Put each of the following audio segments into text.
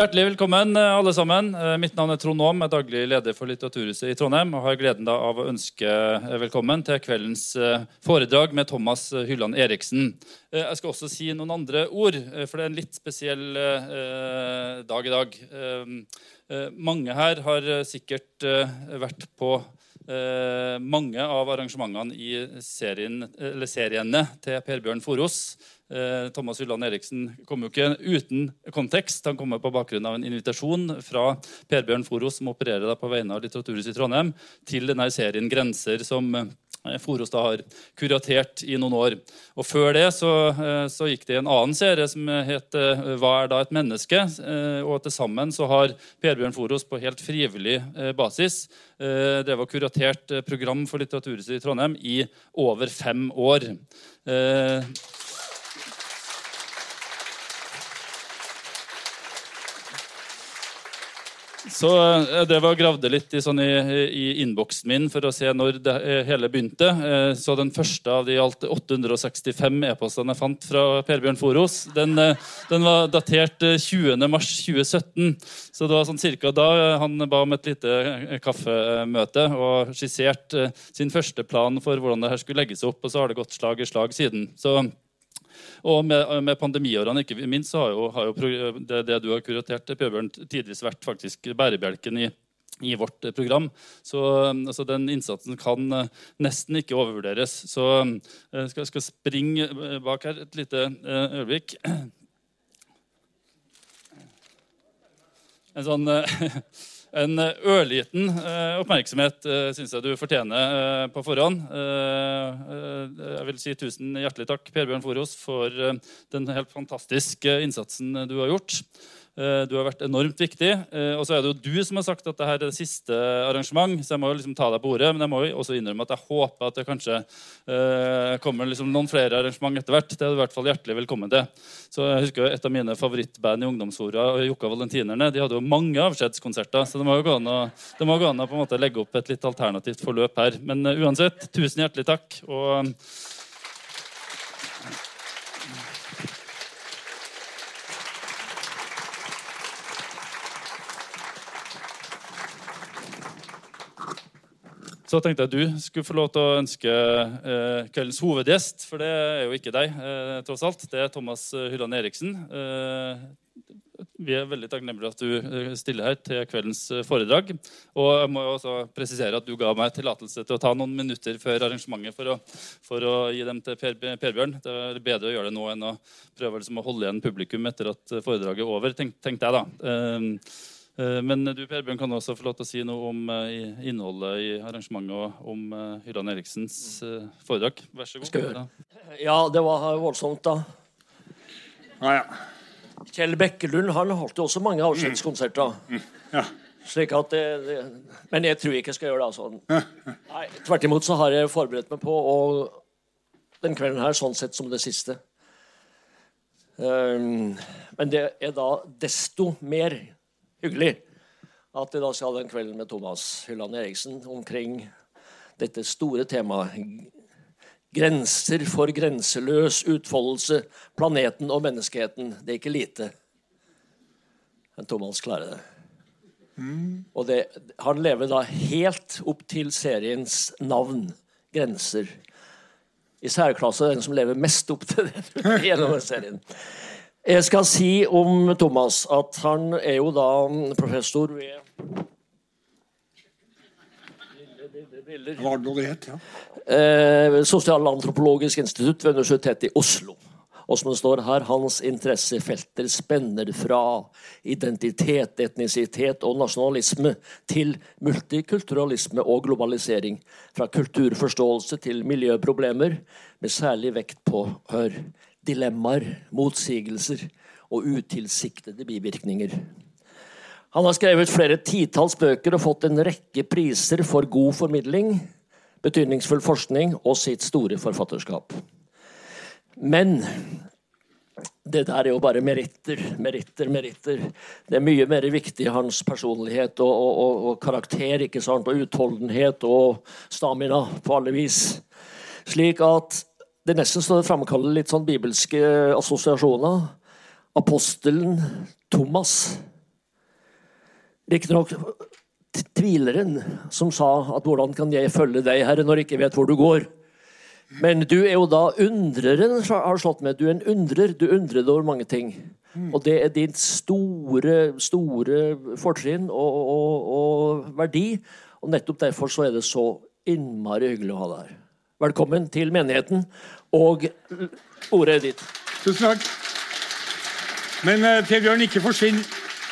Hjertelig velkommen, eh, alle sammen. Eh, Mitt navn er Trond Aam, er daglig leder for Litteraturhuset i Trondheim. og har gleden av å ønske eh, velkommen til kveldens foredrag med Thomas Hylland Eriksen. Jeg skal også si noen andre ord, for det er en litt spesiell dag i dag. Mange her har sikkert vært på mange av arrangementene i serien, seriene til Per Bjørn Foros. Eh, Thomas Hylland Eriksen kom jo ikke uten kontekst. Han kommer på bakgrunn av en invitasjon fra Per Bjørn Foros, som opererer på vegne av Litteraturhuset i Trondheim, til denne serien Grenser, som eh, Foros da har kuratert i noen år. Og Før det så, eh, så gikk det en annen serie som het eh, Hva er da et menneske? Og til sammen så har Per Bjørn Foros på helt frivillig basis drevet og kuratert program for Litteraturhuset i Trondheim i over fem år. Så jeg drev og gravde litt i, sånn i, i innboksen min for å se når det eh, hele begynte. Eh, Så den første av de alt 865 e-postene jeg fant fra Per Bjørn Foros, den, eh, den var datert eh, 20.3.2017. Så det var sånn cirka da eh, han ba om et lite eh, kaffemøte og skisserte eh, sin første plan for hvordan det her skulle legges opp. Og så har det gått slag i slag siden. Så og med, med pandemiårene ikke minst, så har jo, har jo det, det du har kuratert, Pøbjørn, tidvis vært faktisk bærebjelken i, i vårt eh, program. Så altså, den innsatsen kan eh, nesten ikke overvurderes. Så jeg skal, skal springe eh, bak her et lite eh, øyeblikk. En sånn eh, en ørliten eh, oppmerksomhet uh, syns jeg du fortjener eh, på forhånd. Eh, eh, jeg vil si tusen hjertelig takk, Per Bjørn Foros, for eh, den helt fantastiske innsatsen du har gjort. Eh, Du har vært enormt viktig. Eh, Og så er det jo du som har sagt at dette er det siste arrangement, så jeg må jo liksom ta deg på ordet. Men jeg må jo også innrømme at jeg håper at det kanskje eh, kommer liksom noen flere arrangement etter hvert. Det er du i hvert fall hjertelig velkommen til. Så jeg husker jo Et av mine favorittband i ungdomsfora, Jokka Valentinerne, de hadde jo mange avskjedskonserter. Så det må jo gå an å, gå an å legge opp et litt alternativt forløp her. Men uansett, tusen hjertelig takk. og Så tenkte jeg du skulle få lov til å ønske eh, kveldens hovedgjest, for det er jo ikke deg, eh, tross alt. Det er Thomas eh, Hylland Eriksen. Eh, vi er veldig takknemlige at du eh, stiller her til kveldens eh, foredrag. Og jeg må også presisere at du ga meg tillatelse til å ta noen minutter før arrangementet for å, for å gi dem til Per, per Bjørn. Det er bedre å gjøre det nå enn å prøve liksom, å holde igjen publikum etter at foredraget er over, tenk, tenkte jeg da. Eh, Men du Per Bjørn, kan også få lov til å si noe om eh, innholdet i arrangementet og om eh, Hylland Eriksens foredrag. Vær så god. Skal jeg. Ja, det var voldsomt, da. Ja, ja. Kjell Bekkelund han holdt jo også mange avskjedskonserter. ja. Slik at det, det, men jeg tror ikke jeg skal gjøre det. altså. Nei, Tvert imot så har jeg forberedt meg på og den kvelden her sånn sett som det siste. Um, men det er da desto mer hyggelig at jeg da skal ha den kvelden med Thomas Hylland Eriksen omkring dette store temaet Grenser for grenseløs utfoldelse, planeten og menneskeheten. Det er ikke lite. Men Thomas klarer det. Og det, han lever da helt opp til seriens navn, 'Grenser'. I særklasse den som lever mest opp til det gjennom serien. Jeg skal si om Thomas at han er jo da professor ved? Ja. Eh, Sosialantropologisk institutt ved Universitetet i Oslo. Og som det står her, hans interessefelter spenner fra identitet, etnisitet og nasjonalisme til multikulturalisme og globalisering. Fra kulturforståelse til miljøproblemer, med særlig vekt på hør, dilemmaer, motsigelser og utilsiktede bivirkninger. Han har skrevet flere titalls bøker og fått en rekke priser for god formidling, betydningsfull forskning og sitt store forfatterskap. Men det der er jo bare meritter, meritter, meritter. Det er mye mer viktig hans personlighet og, og, og, og karakter ikke sant? og utholdenhet og stamina på alle vis. Slik at det nesten det framkaller litt sånn bibelske assosiasjoner. Apostelen Thomas. Riktignok tvileren som sa at 'hvordan kan jeg følge deg, Herre, når jeg ikke vet hvor du går'? Men du er jo da undreren, har slått med. Du er en undrer. Du undrer deg over mange ting. Mm. Og det er ditt store, store fortrinn og, og, og, verdi. Og nettopp derfor så er det så innmari hyggelig å ha deg her. Velkommen til menigheten, og ordet er ditt. Tusen takk. Men uh, Per Bjørn, ikke forsvinn,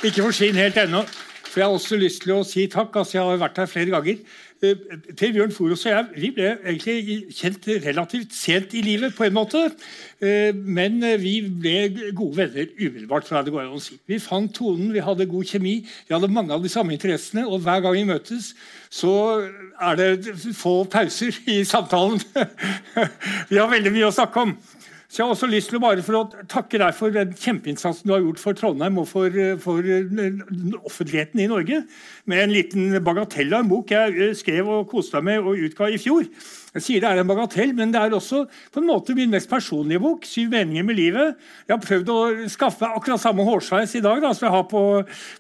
ikke forsvinn helt ennå. For jeg har også lyst til å si takk. altså Jeg har vært her flere ganger. Eh, per Bjørn Foros og jeg vi ble egentlig kjent relativt sent i livet, på en måte. Eh, men vi ble gode venner umiddelbart. fra det går an å si. Vi fant tonen, vi hadde god kjemi, vi hadde mange av de samme interessene. Og hver gang vi møtes, så er det få pauser i samtalen. Vi har veldig mye å snakke om. Så jeg har også lyst til å bare for å takke deg for den kjempeinnsatsen du har gjort for Trondheim og for, for offentligheten i Norge. Med en liten bagatell av en bok jeg skrev og koste meg med og utga i fjor. Jeg sier det er en bagatell, men det er også på en måte min mest personlige bok. Syv meninger med livet. Jeg har prøvd å skaffe akkurat samme hårsveis i dag da, som jeg har på,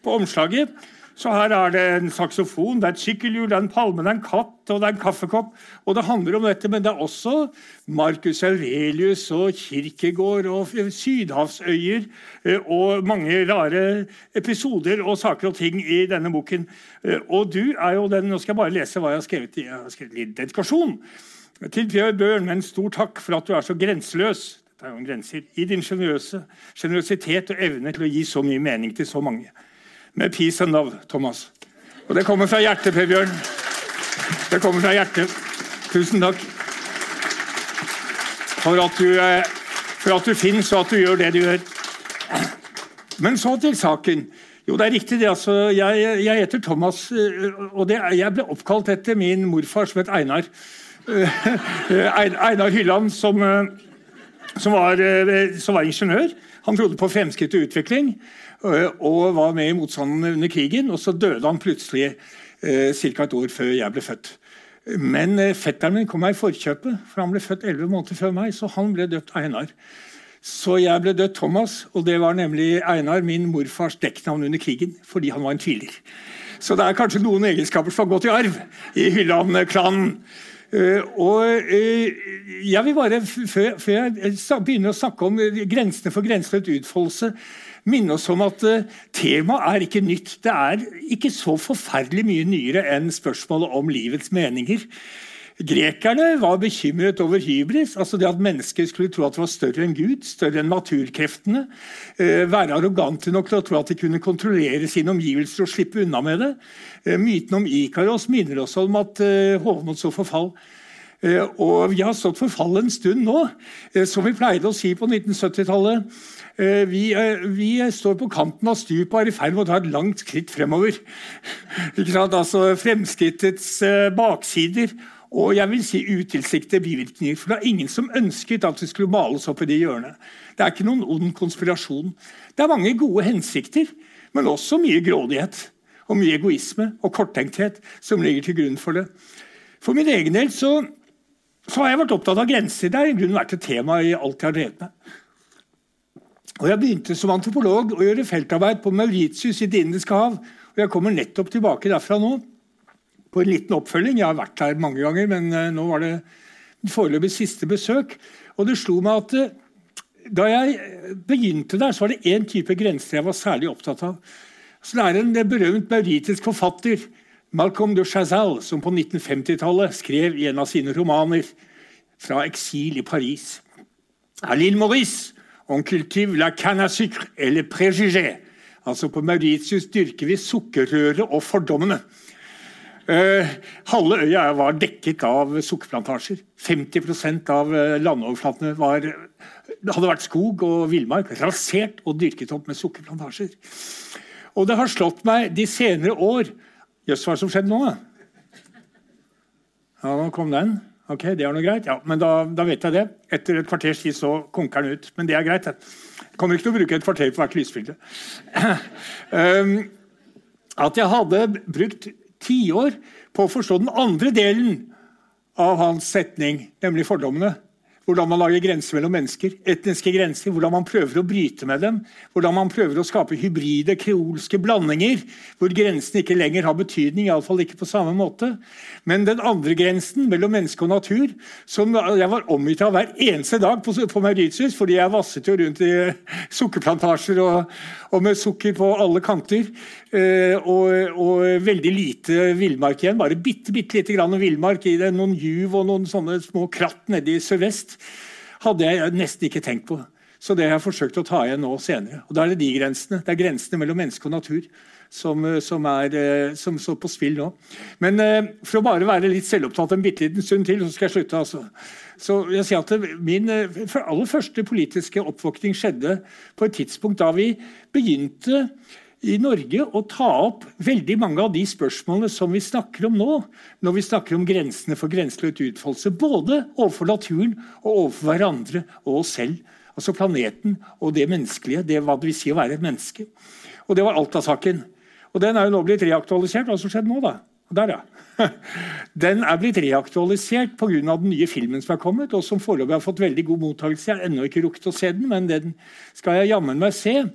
på omslaget. Så her er det en saksofon, det er et sykkelhjul, det er en palme, det er en katt og det er en kaffekopp. Og det handler om dette, men det er også Marcus Aurelius og Kirkegård og sydhavsøyer eh, og mange rare episoder og saker og ting i denne boken. Eh, og du er jo den Nå skal jeg bare lese hva jeg har skrevet. Jeg har skrevet litt dedikasjon til Bjørn Børn, med en stor takk for at du er så grenseløs det er jo en grenser, i din sjenerøsitet og evne til å gi så mye mening til så mange med and love, Thomas. Og det kommer fra hjertet, Per Bjørn. Det kommer fra hjertet. Tusen takk for at du, eh, for at du finnes, og at du gjør det du gjør. Men så til saken. Jo, det er riktig. det altså. Jeg, jeg heter Thomas, eh, og det, jeg ble oppkalt etter min morfar som het Einar. Einar Hylland, som, som, var, som var ingeniør. Han trodde på fremskritt og utvikling. Eh, og var med i motstanden under krigen. Og så døde han plutselig eh, ca. et år før jeg ble født. Men eh, fetteren min kom meg i forkjøpet, for han ble født 11 måneder før meg. Så han ble døpt Einar. Så jeg ble døpt Thomas, og det var nemlig Einar, min morfars dekknavn under krigen, fordi han var en tviler. Så det er kanskje noen egenskaper som har gått i arv i Hylland-klanen. Uh, og uh, jeg vil bare, før, jeg begynner å snakke om grensene for grenseløs utfoldelse, minne oss om at uh, temaet er ikke nytt. Det er ikke så forferdelig mye nyere enn spørsmålet om livets meninger. Grekerne var bekymret over hybris, altså det at mennesker skulle tro at det var større enn Gud, større enn naturkreftene. Uh, være arrogante nok til å tro at de kunne kontrollere sine omgivelser og slippe unna med det. Uh, myten om Ikaros minner oss om at hovmod så forfall. Og vi har stått for fall en stund nå, som vi pleide å si på 1970-tallet. Eh, vi, eh, vi, står på kanten av stupet og er i ferd med å ta et langt skritt fremover. Altså Fremskrittets eh, baksider og jeg vil si utilsiktede bivirkninger. For det er ingen som ønsket at vi skulle males opp i det hjørnet. Det er ikke noen ond konspirasjon. Det er mange gode hensikter, men også mye grådighet. Og mye egoisme og korttenkthet som ligger til grunn for det. For min egen del så, så har jeg vært opptatt av grenser. Det har i grunnen vært et tema i alt jeg har drevet med. Og Jeg begynte som antropolog å gjøre feltarbeid på Mauritius i Det indiske hav. og Jeg kommer nettopp tilbake derfra nå på en liten oppfølging. Jeg har vært der mange ganger, men uh, nå var det foreløpig siste besøk. Og det slo meg at uh, da jeg begynte der, så var det én type grenser jeg var særlig opptatt av. Så det er en berømt mauritisk forfatter, Malcolm de Chazal, som på 1950-tallet skrev i en av sine romaner fra eksil i Paris. Er Lille Maurice On cultive la canne à sucre eller préjugé. Altså På Mauritius dyrker vi sukkerrøret og fordommene. Uh, halve øya var dekket av sukkerplantasjer. 50% av uh, landoverflatene var, hadde vært skog og villmark. Rasert og dyrket opp med sukkerplantasjer. Og det har slått meg de senere år Jøss, hva som skjedde nå? da? Ja, nå kom den. Ok, Det er noe greit? Ja, men da, da vet jeg det. Etter et kvarters tid så konker den ut. Men det er greit. Jeg kommer ikke til å bruke et kvarter på hvert lysbilde. um, at jeg hadde brukt tiår på å forstå den andre delen av hans setning, nemlig fordommene. Hvordan man lager grenser mellom mennesker, etniske grenser, hvordan man prøver å bryte med dem. Hvordan man prøver å skape hybride, kreolske blandinger hvor grensen ikke lenger har betydning. I alle fall ikke på samme måte. Men den andre grensen, mellom menneske og natur, som jeg var omgitt av hver eneste dag på, på Mauritius, fordi jeg vasset jo rundt i sukkerplantasjer og, og med sukker på alle kanter. Eh, og, og, veldig lite villmark igjen. Bare bitte, bitte lite grann villmark i det. Noen juv og noen sånne små kratt nede i sørvest hadde jeg nesten ikke tenkt på. Så det har jeg forsøkt å ta igjen nå senere. Og Da er det de grensene. Det er grensene mellom menneske og natur som, som, er, eh, som står på spill nå. Men eh, for å bare være litt selvopptatt en bitte liten stund til, så skal jeg slutte. altså. Så jeg sier at Min eh, aller første politiske oppvåkning skjedde på et tidspunkt da vi begynte i Norge å ta opp veldig mange av de spørsmålene som vi snakker om nå, når vi snakker om grensene for grenseløs utfoldelse, både overfor naturen og overfor hverandre og oss selv. Altså planeten og det menneskelige, det hva det vil si å være et menneske. Og Det var Alta-saken. Og Den er jo nå blitt reaktualisert. Hva som skjedde nå, da? Der, ja. Den er blitt reaktualisert pga. den nye filmen som er kommet, og som foreløpig har fått veldig god mottakelse. Jeg har ennå ikke rukket å se den, men den skal jeg jammen meg se.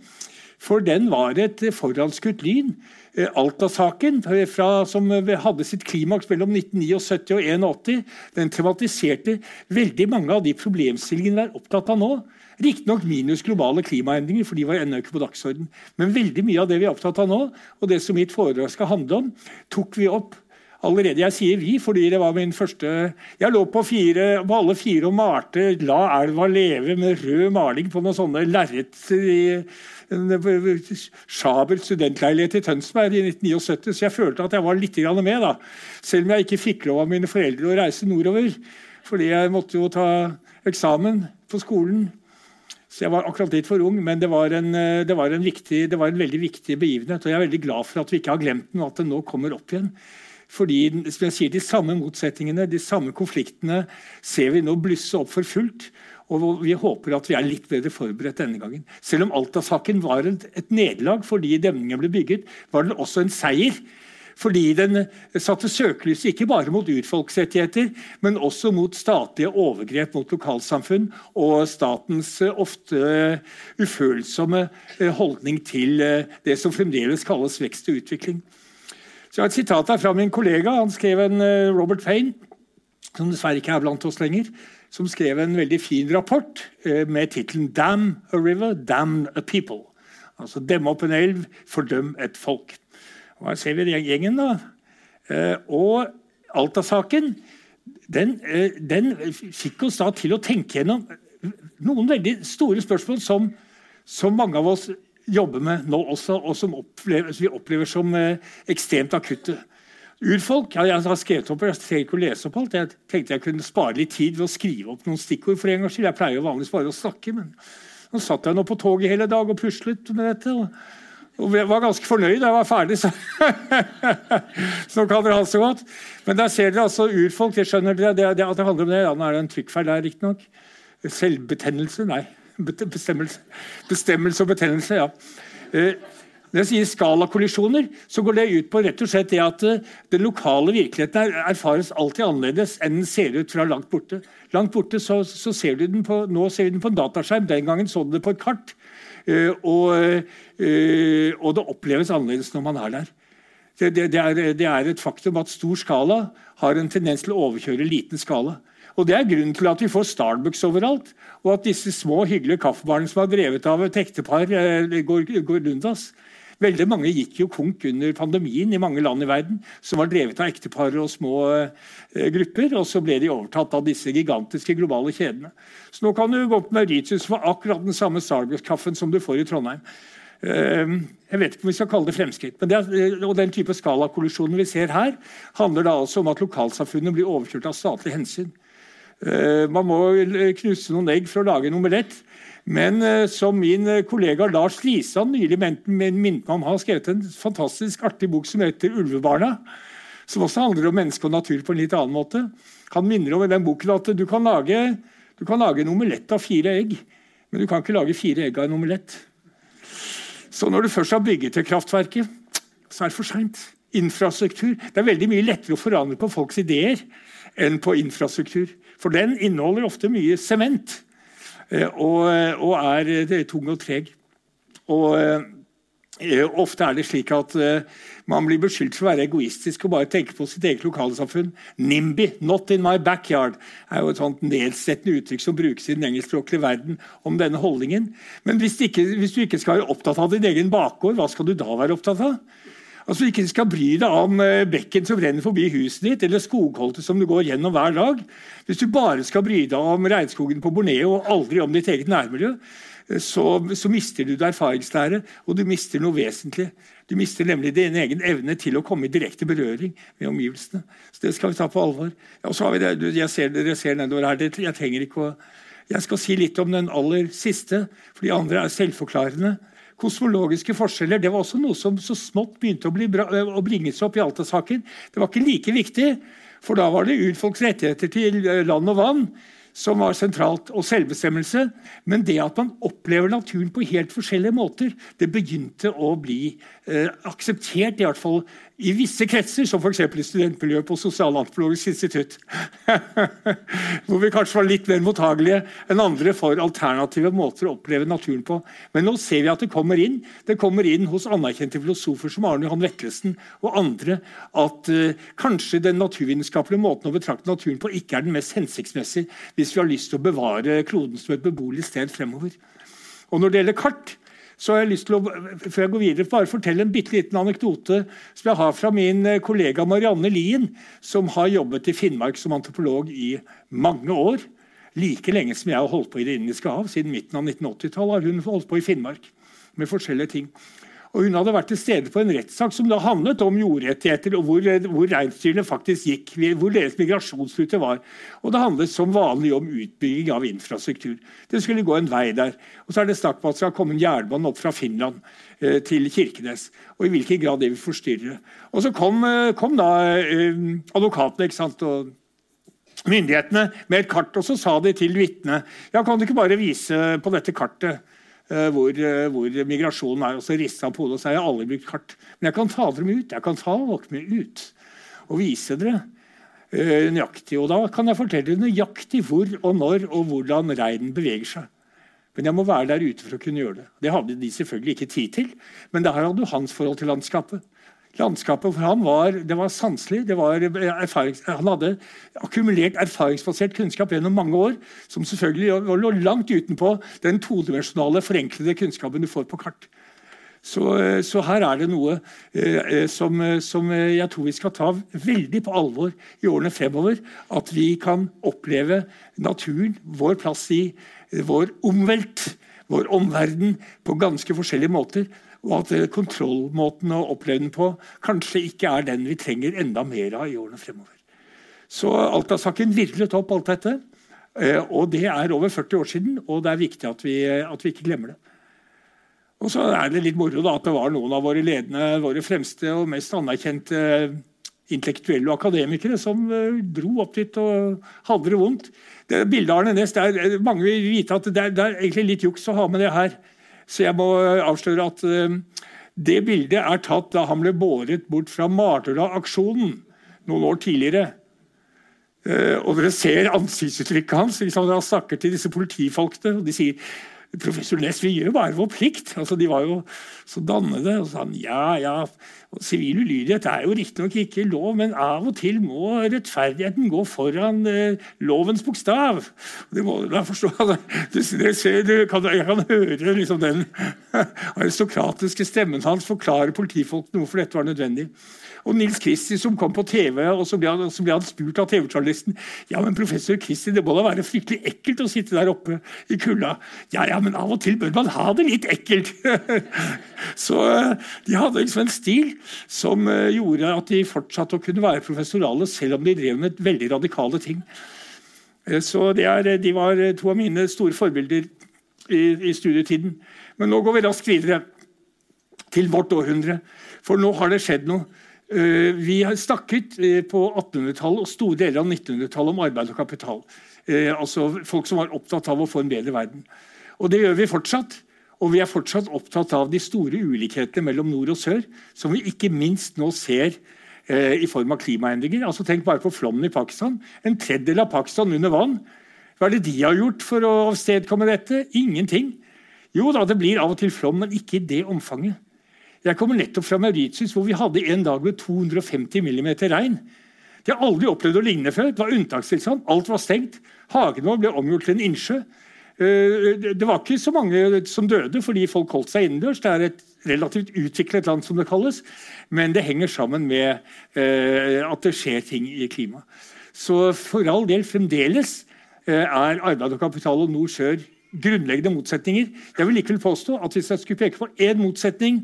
For den var et forhåndsskutt lyn. Eh, Alta-saken, som hadde sitt klimaks mellom 1979 og 1981, den tematiserte veldig mange av de problemstillingene vi er opptatt av nå. Riktignok minus globale klimaendringer, for de var ennå ikke på dagsorden. Men veldig mye av det vi er opptatt av nå, og det som mitt foredrag skal handle om, tok vi opp allerede. Jeg sier vi, fordi det var min første Jeg lå på, fire, på alle fire og malte 'La elva leve' med rød maling på noen sånne lerreter i Schabel studentleilighet i Tønsberg i 1979, så jeg følte at jeg var litt med. da. Selv om jeg ikke fikk lov av mine foreldre å reise nordover. Fordi jeg måtte jo ta eksamen på skolen. Så jeg var akkurat litt for ung, men det var, en, det, var viktig, det var, en, veldig viktig begivenhet. Og jeg er veldig glad for at vi ikke har glemt den, og at den nå kommer opp igjen. Fordi som jeg sier, De samme motsetningene, de samme konfliktene ser vi nå blusse opp for fullt. Og vi håper at vi er litt bedre forberedt denne gangen. Selv om Alta-saken var et, et nederlag fordi demningen ble bygget, var den også en seier. Fordi den satte søkelyset ikke bare mot urfolksrettigheter, men også mot statlige overgrep mot lokalsamfunn og statens eh, ofte ufølsomme eh, holdning til eh, det som fremdeles kalles vekst og utvikling. Så jeg har et sitat her fra min kollega. Han skrev en Robert Payne, som dessverre ikke er blant oss lenger som skrev en veldig fin rapport eh, med tittelen 'Damn a river, damn a people'. Altså demme opp en elv, fordøm et folk. Og her ser vi den gjengen, da. Eh, og Alta-saken den, eh, den, fikk oss da til å tenke gjennom noen veldig store spørsmål som, som mange av oss jobber med nå også, og som opplever, vi opplever som ekstremt akutte. Urfolk ja, jeg har skrevet opp, jeg trenger ikke å lese opp alt. Jeg tenkte jeg kunne spare litt tid ved å skrive opp noen stikkord. for en gang skyld. Jeg pleier jo vanligvis bare å snakke, men nå satt jeg nå på toget hele dag og puslet med dette. og, og jeg var ganske fornøyd da jeg var ferdig. Så, så kan dere ha så godt. Men der ser dere altså urfolk. det skjønner dere det, det, at det handler om det. Ja, nå er det en trykkfeil der, riktignok. Selvbetennelse? Nei. Bestemmelse. Bestemmelse og betennelse, ja. Eh, når jeg sier skalakollisjoner, så går det ut på rett og slett det at eh, den lokale virkeligheten erfares alltid annerledes enn den ser ut fra langt borte. Langt borte så, så ser du den på, Nå ser vi den på en dataskjerm. Den gangen så du det på et kart. Uh, og, uh, og, det oppleves annerledes når man er der. Det, det, det, er, det, er, et faktum at stor skala har en tendens til å overkjøre liten skala. Og Det er grunnen til at vi får Starbucks overalt, og at disse små hyggelige kaffebarene som har drevet av et ektepar, går, går oss. Veldig mange gikk jo konk under pandemien i mange land i verden, som var drevet av ektepar og små eh, grupper. Og så ble de overtatt av disse gigantiske globale kjedene. Så nå kan du gå på Mauritius for akkurat den samme Starbucks-kaffen som du får i Trondheim. Eh, jeg vet ikke om vi skal kalle det fremskritt. men det er, og Den type skalakollisjoner vi ser her, handler da altså om at lokalsamfunnet blir overkjørt av statlige hensyn. Eh, man må knuse noen egg for å lage en omelett. Men uh, som min uh, kollega Lars Lisand nylig minnet om, har skrevet en fantastisk artig bok som heter 'Ulvebarna'. som også handler om menneske og natur på en litt annen måte. Han minner om i den boken at du kan lage, du kan lage en omelett av fire egg, men du kan ikke lage fire egg av en omelett. Så når du først har bygget det kraftverket, så er det for seint. Infrastruktur. Det er veldig mye lettere å forandre på folks ideer enn på infrastruktur. For den inneholder ofte mye sement eh, og, og, er eh, tung og treg. Og Eh, ofte er det slik at man blir beskyldt for å være egoistisk og bare tenke på sitt eget lokalsamfunn. NIMBY, 'not in my backyard', er jo et sånt nedsettende uttrykk som brukes i den engelskspråklige verden om denne holdningen. Men hvis, ikke, hvis, du ikke skal være opptatt av din egen bakgård, hva skal du da være opptatt av? Altså ikke skal bry deg om uh, bekken som renner forbi huset ditt, eller skogholtet som du går gjennom hver dag. Hvis du bare skal bry deg om regnskogen på Borneo og aldri om ditt eget nærmiljø, så, så, mister du det erfaringslære, og du mister noe vesentlig. Du mister nemlig din egen evne til å komme i direkte berøring med omgivelsene. Så Det skal vi ta på alvor. Og så har vi det, jeg ser, Dere ser nedover her. Jeg trenger ikke å Jeg skal si litt om den aller siste, for de andre er selvforklarende. Kosmologiske forskjeller det var også noe som så smått begynte å, bra, å bringes opp i Alta-saken. Det var ikke like viktig, for da var det urfolks rettigheter til land og vann som var sentralt, og selvbestemmelse. Men det at man opplever naturen på helt forskjellige måter, det begynte å bli eh, akseptert, i hvert fall i visse kretser, som f.eks. i studentmiljøet på Sosialantropologisk institutt. Hvor vi kanskje var litt mer mottagelige enn andre for alternative måter å oppleve naturen på. Men nå ser vi at det kommer inn Det kommer inn hos anerkjente filosofer som Arne Johan Vettelsen og andre at uh, kanskje den naturvitenskapelige måten å betrakte naturen på ikke er den mest hensiktsmessige hvis vi har lyst til å bevare kloden som et beboelig sted fremover. Og Når det gjelder kart, så har jeg lyst til å før jeg går videre, bare fortelle en bitte liten anekdote som jeg har fra min eh, kollega Marianne Lien, som har jobbet i Finnmark som antropolog i mange år. Like lenge som jeg har holdt på i Det indiske hav. Siden midten av 1980-tallet har hun holdt på i Finnmark med forskjellige ting. Og Hun hadde vært til stede på en rettssak som da handlet om jordrettigheter, og hvor, hvor reinsdyrene faktisk gikk, hvor deres migrasjonsrute var. Og Det handlet som vanlig om utbygging av infrastruktur. Det skulle gå en vei der. Og så er det snakk om at det skal komme en jernbane opp fra Finland eh, til Kirkenes. Og i hvilken grad det vil forstyrre. Og så kom, eh, kom da eh, advokatene ikke sant, og myndighetene med et kart, og så sa de til vitnet ja, kan du ikke bare vise på dette kartet Eh, hvor, eh, hvor, migrasjonen er. Og så rister han på hodet og har jeg aldri brukt kart. Men jeg kan ta dem ut. Jeg kan ta dere ut og vise dere uh, nøyaktig. Og da kan jeg fortelle nøyaktig hvor og når og hvordan reinen beveger seg. Men jeg må være der ute for å kunne gjøre det. Det hadde de selvfølgelig ikke tid til. Men der hadde du hans forhold til landskapet. Landskapet for ham var, det var sanselig. Det var han hadde akkumulert erfaringsbasert kunnskap gjennom mange år, som selvfølgelig lå langt utenpå den todimensjonale, forenklede kunnskapen du får på kart. Så, så her er det noe eh, som, som, jeg tror vi skal ta veldig på alvor i årene fremover. At vi kan oppleve naturen, vår plass i vår omvelt, vår omverden, på ganske forskjellige måter og at eh, kontrollmåten å oppleve den på kanskje ikke er den vi trenger enda mer av i årene fremover. Så Alta-saken virvlet opp alt dette. Eh, og det er over 40 år siden, og det er viktig at vi, at vi ikke glemmer det. Og så er det litt moro da, at det var noen av våre ledende, våre fremste og mest anerkjente intellektuelle og akademikere som dro opp dit og hadde det vondt. Det Bildet Arne Næss Mange vil vite at det er, det er egentlig litt juks å ha med det her. Så jeg må avsløre at eh, det bildet er tatt da han ble båret bort fra Mardøla-aksjonen noen år tidligere. Eh, og dere ser ansiktsuttrykket hans. Liksom, han snakker til disse politifolkene, og de sier Professor Næss, vi gjør bare vår plikt. Altså, de var jo så dannede. Og sa han, ja, ja, Sivil ulydighet er jo riktignok ikke lov, men av og til må rettferdigheten gå foran eh, lovens bokstav. Det må du da forstå. Du, du, du kan, jeg kan høre liksom, den aristokratiske stemmen hans forklare politifolkene hvorfor dette var nødvendig. Og Nils Kristi som kom på TV, og så ble han, så ble han spurt av TV-journalisten ja, men professor Kristi, det må da være fryktelig ekkelt å sitte der oppe i kulda. Ja, ja, men av og til bør man ha det litt ekkelt. så eh, de hadde liksom en stil som eh, gjorde at de fortsatte å kunne være professorale, selv om de drev med veldig radikale ting. Eh, så er, De var to av mine store forbilder i, i studietiden. Men nå går vi raskt videre til vårt århundre. For nå har det skjedd noe. Eh, vi har snakket eh, på 1800-tallet og store deler av 1900-tallet om arbeid og kapital. Eh, altså Folk som var opptatt av å få en bedre verden. Og det gjør vi fortsatt. Og vi er fortsatt opptatt av de store ulikhetene mellom nord og sør, som vi ikke minst nå ser i form av klimaendringer. Altså Tenk bare på flommen i Pakistan. En tredjedel av Pakistan under vann. Hva er det de har gjort for å avstedkomme dette? Ingenting. Jo da, det blir av og til flom, men ikke i det omfanget. Jeg kommer nettopp fra Mauritius, hvor vi hadde en dag med 250 mm regn. De har aldri opplevd å ligne før. Det var unntakstilstand. Alt var stengt. Hagen vår ble omgjort til en innsjø. Eh, det var ikke så mange som døde fordi folk holdt seg innendørs. Det er et relativt utviklet land, som det kalles. Men det henger sammen med eh, at det skjer ting i klimaet. Så for all del, fremdeles eh, er arbeid og kapital og nord-sør grunnleggende motsetninger. Jeg vil likevel påstå at hvis jeg skulle peke på én motsetning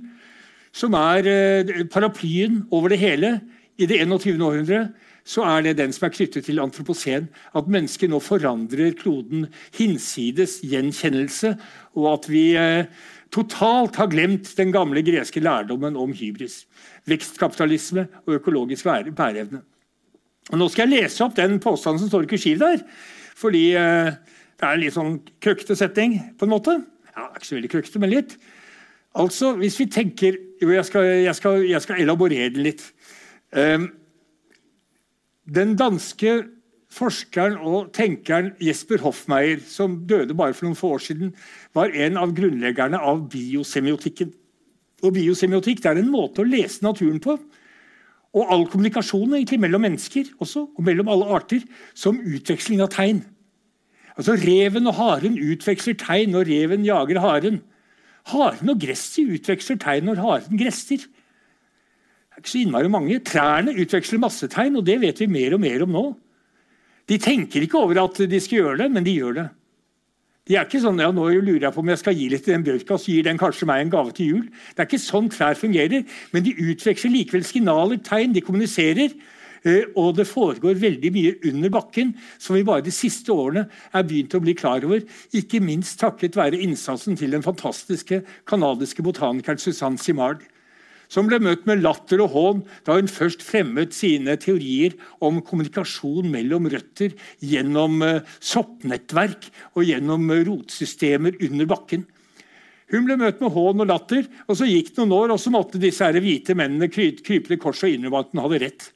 som er paraplyen over det hele i det 21. århundre, så er det den som er knyttet til antropocen. At mennesket nå forandrer kloden hinsides gjenkjennelse, og at vi eh, totalt har glemt den gamle greske lærdommen om hybris. Vekstkapitalisme og økologisk bæreevne. Og nå skal jeg lese opp den påstanden som står i kursiv der. Fordi eh, det er en litt sånn krøkkete setting, på en måte. Ja, ikke så veldig krøkkete, men litt. Altså, hvis vi tenker Jo, jeg skal, jeg skal, jeg skal elaborere det litt. Um, den danske forskeren og tenkeren Jesper Hoffmeier, som døde bare for noen få år siden, var en av grunnleggerne av biosemiotikken. Og Biosemiotikk er en måte å lese naturen på. Og all kommunikasjon egentlig mellom mennesker også, og mellom alle arter som utveksling av tegn. Altså Reven og haren utveksler tegn når reven jager haren. Haren og gresset utveksler tegn når haren gresser Det er ikke så innmari mange. Trærne utveksler masse tegn, og det vet vi mer og mer om nå. De tenker ikke over at de skal gjøre det, men de gjør det. De er ikke sånn ja, nå lurer jeg på om jeg skal gi litt til den bjørka, så gir den kanskje meg en gave til jul. Det er ikke sånn trær fungerer, men de utveksler likevel signaler, tegn, de kommuniserer. Eh, og det foregår veldig mye under bakken som vi bare de siste årene er begynt å bli klar over. Ikke minst takket være innsatsen til den fantastiske canadiske botanikeren Susanne Simard som ble møtt med latter og hån da hun først fremmet sine teorier om kommunikasjon mellom røtter gjennom eh, soppnettverk og gjennom eh, rotsystemer under bakken. Hun ble møtt med hån og latter, og så gikk det noen år, og så måtte disse hvite mennene krype til korset og innrømme at hun hadde rett.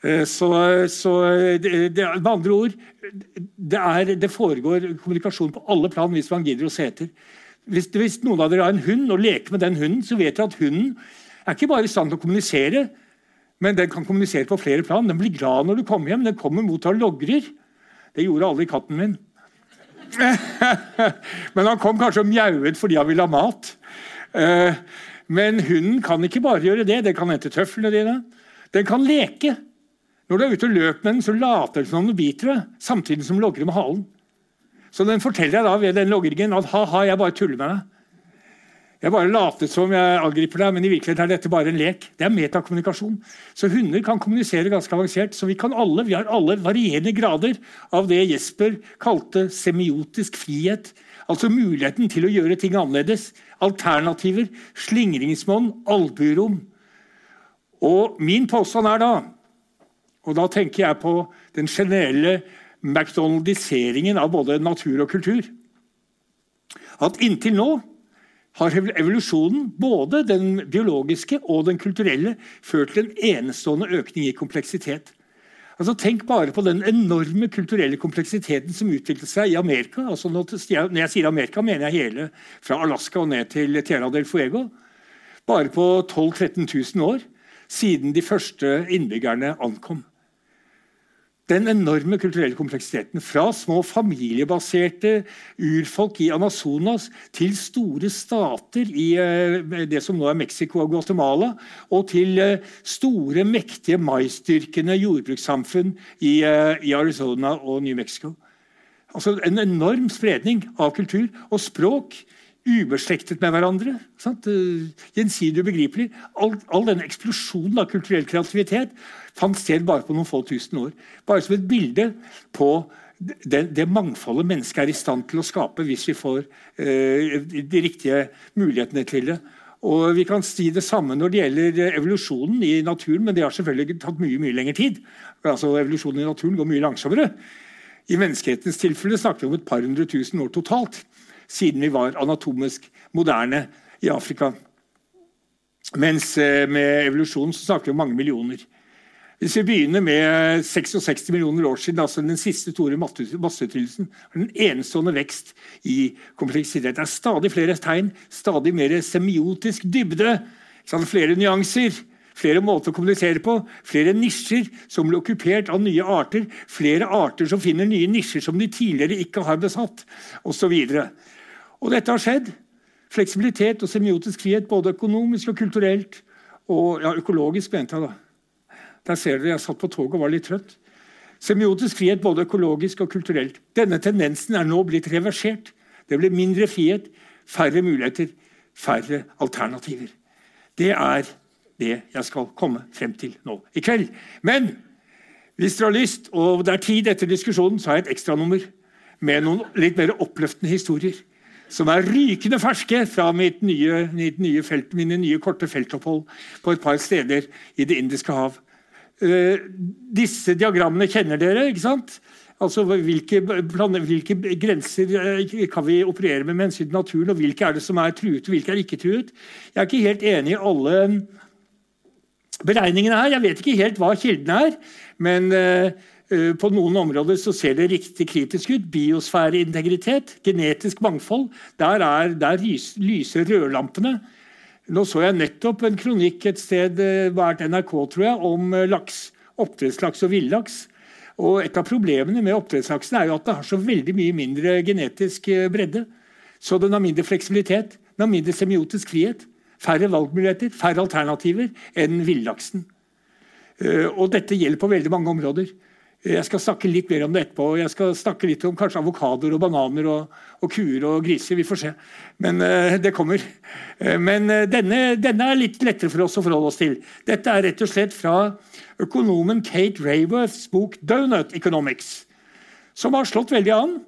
Eh, så, så det, det, med andre ord det, er, det, foregår kommunikasjon på alle plan hvis man gidder å se etter. Hvis, hvis, noen av dere har en hund og leker med den hunden, så vet dere at hunden er ikke bare i stand til å kommunisere, men den kan kommunisere på flere plan. Den blir glad når du kommer hjem. Den kommer mot og logrer. Det gjorde aldri katten min. men han kom kanskje og mjauet fordi han ville ha mat. Eh, men hunden kan ikke bare gjøre det. Den kan hente tøflene dine. Den kan leke. Når du er ute og løper med den, så later den som om den biter deg, samtidig som den logrer med halen. Så den forteller jeg da ved den logringen at ha-ha, jeg bare tuller med deg. Jeg bare later som jeg angriper deg, men i virkeligheten er dette bare en lek. Det er metakommunikasjon. Så hunder kan kommunisere ganske avansert. Så vi kan alle, vi har alle varierende grader av det Jesper kalte semiotisk frihet. Altså muligheten til å gjøre ting annerledes. Alternativer, slingringsmonn, albuerom. Og min påstand er da, og da tenker jeg på den generelle McDonaldiseringen av både natur og kultur. At inntil nå har evolusjonen, både den biologiske og den kulturelle, ført til en enestående økning i kompleksitet. Altså, tenk bare på den enorme kulturelle kompleksiteten som utviklet seg i Amerika. Altså, når jeg sier Amerika, mener jeg hele fra Alaska og ned til Tierra del Fuego. Bare på 12 000-13 000 år siden de første innbyggerne ankom den enorme kulturelle kompleksiteten. Fra små familiebaserte urfolk i Amazonas til store stater i eh, det som nå er Mexico og Guatemala, og til eh, store, mektige maisdyrkende jordbrukssamfunn eh, i Arizona og New Mexico. Altså En enorm spredning av kultur og språk ubeslektet med hverandre. Sant? Gjensidig ubegripelig. All, all denne eksplosjonen av kulturell kreativitet fant sted bare på noen få tusen år. Bare som et bilde på det, det mangfoldet mennesket er i stand til å skape hvis vi får eh, de riktige mulighetene til det. Og Vi kan si det samme når det gjelder evolusjonen i naturen, men det har selvfølgelig tatt mye mye lengre tid. Altså Evolusjonen i naturen går mye langsommere. I menneskehetens tilfelle snakker vi om et par hundre tusen år totalt, siden vi var anatomisk moderne i Afrika. Mens eh, med evolusjonen så snakker vi om mange millioner. Hvis vi begynner med 66 millioner år siden, altså den siste store masseutryddelsen, den enestående vekst i kompleksitet. Det er stadig flere tegn, stadig mer semiotisk dybde, flere nyanser, flere måter å kommunisere på, flere nisjer som blir okkupert av nye arter, flere arter som finner nye nisjer som de tidligere ikke har besatt, osv. Og dette har skjedd. Fleksibilitet og semiotisk frihet, både økonomisk og kulturelt. Og ja, økologisk, mente jeg da. Der ser dere jeg satt på toget og var litt trøtt. Semiotisk frihet både økologisk og kulturelt. Denne tendensen er nå blitt reversert. Det blir mindre frihet, færre muligheter, færre alternativer. Det er det jeg skal komme frem til nå i kveld. Men hvis dere har lyst, og det er tid etter diskusjonen, så har jeg et ekstranummer med noen litt mer oppløftende historier. Som er rykende ferske fra mitt nye, mitt nye felt, mine nye korte feltopphold på et par steder i Det indiske hav. Uh, disse diagrammene kjenner dere. ikke sant? Altså, hvilke, hvilke, grenser eh, kan vi operere med med hensyn til naturen, og hvilke er det som er truet, og hvilke er ikke truet? Jeg er ikke helt enig i alle beregningene her. Jeg vet ikke helt hva kildene er, men uh, på noen områder så ser det riktig kritisk ut. Biosfæreintegritet, genetisk mangfold. Der, er, der lyser rødlampene. Nå så jeg nettopp en kronikk et sted, eh, NRK, tror jeg, om eh, laks. Oppdrettslaks og villaks. Og Et av problemene med oppdrettslaksen er jo at det har så veldig mye mindre genetisk eh, bredde. Så den har mindre fleksibilitet, den har mindre semiotisk frihet. Færre valgmuligheter, færre alternativer enn villaksen. Og dette gjelder på veldig mange områder. Jeg skal snakke litt mer om det etterpå. Jeg skal snakke litt om kanskje avokadoer og bananer og, og, kuer og griser. Vi får se. Men uh, det kommer. Uh, men uh, denne, denne, er litt lettere for oss å forholde oss til. Dette er rett og slett fra økonomen Kate Rayworths bok 'Donut Economics', som har slått veldig an.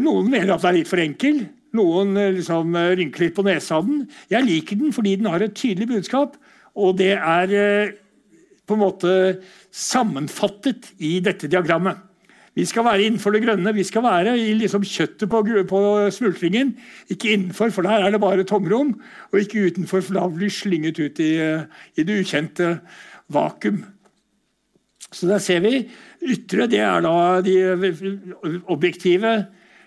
Noen mener at den er litt for enkel. Noen liksom, rynker litt på nesa av den. Jeg liker den fordi den har et tydelig budskap, og det er på en måte sammenfattet i dette diagrammet. Vi skal være innenfor det grønne, vi skal være i liksom kjøttet på, på, smultringen. Ikke innenfor, for der er det bare tomrom. Og ikke utenfor, for da blir slynget ut i, i, det ukjente vakuum. Så der ser vi. Ytre det er da de objektive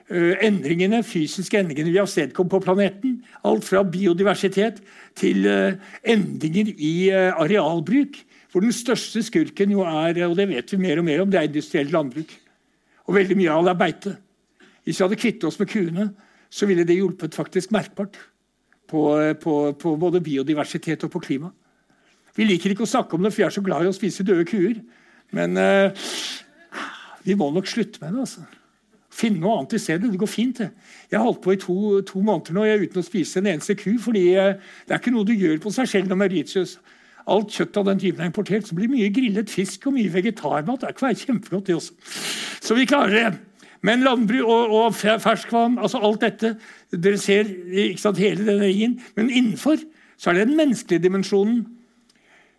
uh, endringene, fysiske endringene vi har avstedkom på planeten. Alt fra biodiversitet til endringer i arealbruk. Hvor den største skurken jo er, og det vet vi mer og mer om, det er industrielt landbruk. Og veldig mye av det er beite. Hvis vi hadde kvittet oss med kuene, så ville det hjulpet faktisk merkbart på, på, på, både biodiversitet og på klima. Vi liker ikke å snakke om det, for vi er så glad i å spise døde kuer. Men uh, vi må nok slutte med det. altså. Finne noe annet i stedet. Det går fint. det. Jeg har holdt på i to, to måneder nå uten å spise en eneste ku. fordi uh, det er ikke noe du gjør på seg selv når Mauritius alt kjøttet av den typen er importert, så blir det mye grillet fisk og mye vegetarmat. Det er være kjempegodt, det også. Så vi klarer det. Men landbruk og, og ferskvann, altså alt dette Dere ser sant, hele denne ringen. Men innenfor så er det den menneskelige dimensjonen.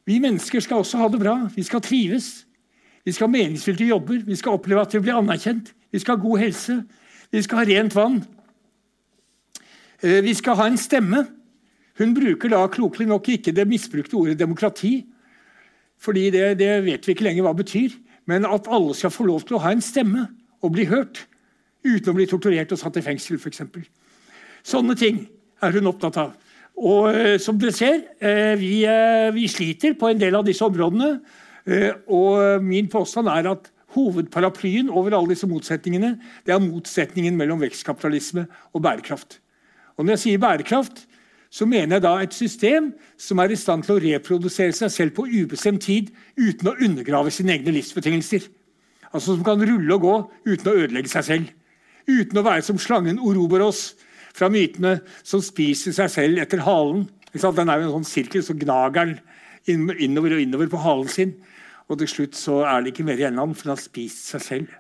Vi mennesker skal også ha det bra. Vi skal trives. Vi skal ha meningsfylte jobber. Vi skal oppleve at vi blir anerkjent. Vi skal ha god helse. Vi skal ha rent vann. Eh, vi skal ha en stemme. Hun bruker da klokelig nok ikke det misbrukte ordet demokrati, fordi det, det vet vi ikke lenger hva det betyr, men at alle skal få lov til å ha en stemme og bli hørt uten å bli torturert og satt i fengsel, f.eks. Sånne ting er hun opptatt av. Og eh, som dere ser, eh, vi, eh, vi, sliter på en del av disse områdene. Eh, og min påstand er at hovedparaplyen over alle disse motsetningene det er motsetningen mellom vekstkapitalisme og bærekraft. Og når jeg sier bærekraft, så mener jeg da et system som er i stand til å reprodusere seg selv på ubestemt tid uten å undergrave sine egne livsbetingelser. Altså Som kan rulle og gå uten å ødelegge seg selv. Uten å være som slangen Oroboros fra mytene som spiser seg selv etter halen. Den er jo en sånn sirkel, så gnager den innover og innover på halen sin. Og til slutt så er det ikke mer igjen av den, for den har spist seg selv.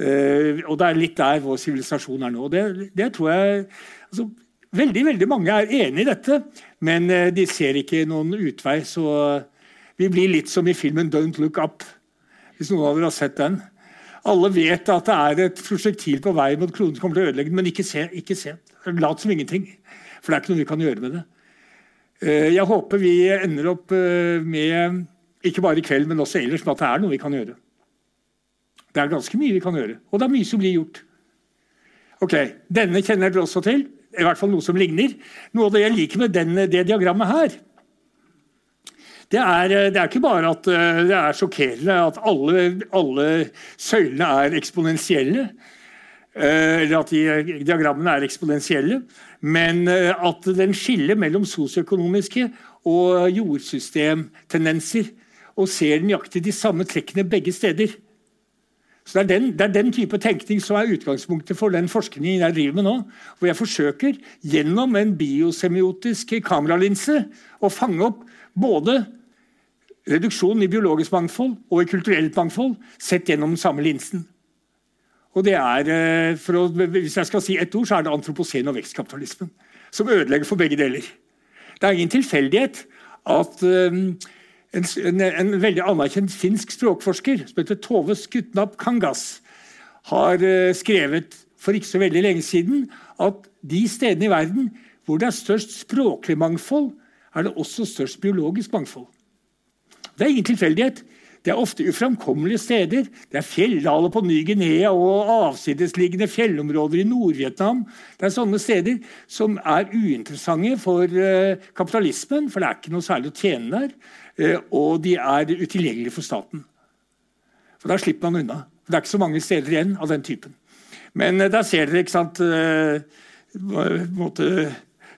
Uh, og det er litt der vår sivilisasjon er nå. Det, det tror jeg altså, Veldig veldig mange er enig i dette, men eh, de ser ikke noen utvei. Så vi blir litt som i filmen 'Don't Look Up', hvis noen av dere har sett den. Alle vet at det er et prosjektil på vei mot kloden som kommer til å ødelegge den, men ikke se. ikke se. Lat som ingenting. For det er ikke noe vi kan gjøre med det. Eh, jeg håper vi ender opp eh, med, ikke bare i kveld, men også ellers, med at det er noe vi kan gjøre. Det er ganske mye vi kan gjøre, og det er mye som blir gjort. Ok, Denne kjenner dere også til i hvert fall noe som ligner. Noe av det jeg liker med den, det diagrammet her, det er, det er, ikke bare at eh, det er sjokkerende at alle, alle søylene er eksponentielle. Eh, eller at de, diagrammene er eksponentielle. Men eh, at den skiller mellom sosioøkonomiske og jordsystemtendenser. Og ser nøyaktig de samme trekkene begge steder. Så det er, den, det er, den, type tenkning som er utgangspunktet for den forskningen jeg driver med nå. Hvor jeg forsøker gjennom en biosemiotisk kameralinse å fange opp både reduksjonen i biologisk mangfold og i kulturelt mangfold sett gjennom den samme linsen. Og det er, eh, å, Hvis jeg skal si ett ord, så er det antropocen og vekstkapitalismen. Som ødelegger for begge deler. Det er ingen tilfeldighet at um, en, en, en, veldig anerkjent finsk språkforsker som heter Tove Skutnap Kangas, har uh, skrevet for ikke så veldig lenge siden at de stedene i verden hvor det er størst språklig mangfold, er det også størst biologisk mangfold. Det er ingen tilfeldighet. Det er ofte uframkommelige steder. Det er fjelldaler på Ny-Guinea og avsidesliggende fjellområder i Nord-Vietnam. Det er sånne steder som er uinteressante for uh, kapitalismen, for det er ikke noe særlig å tjene der. Uh, og de er utilgjengelige for staten. For Da slipper man unna. Det er ikke så mange steder igjen av den typen. Men uh, der ser dere ikke sant,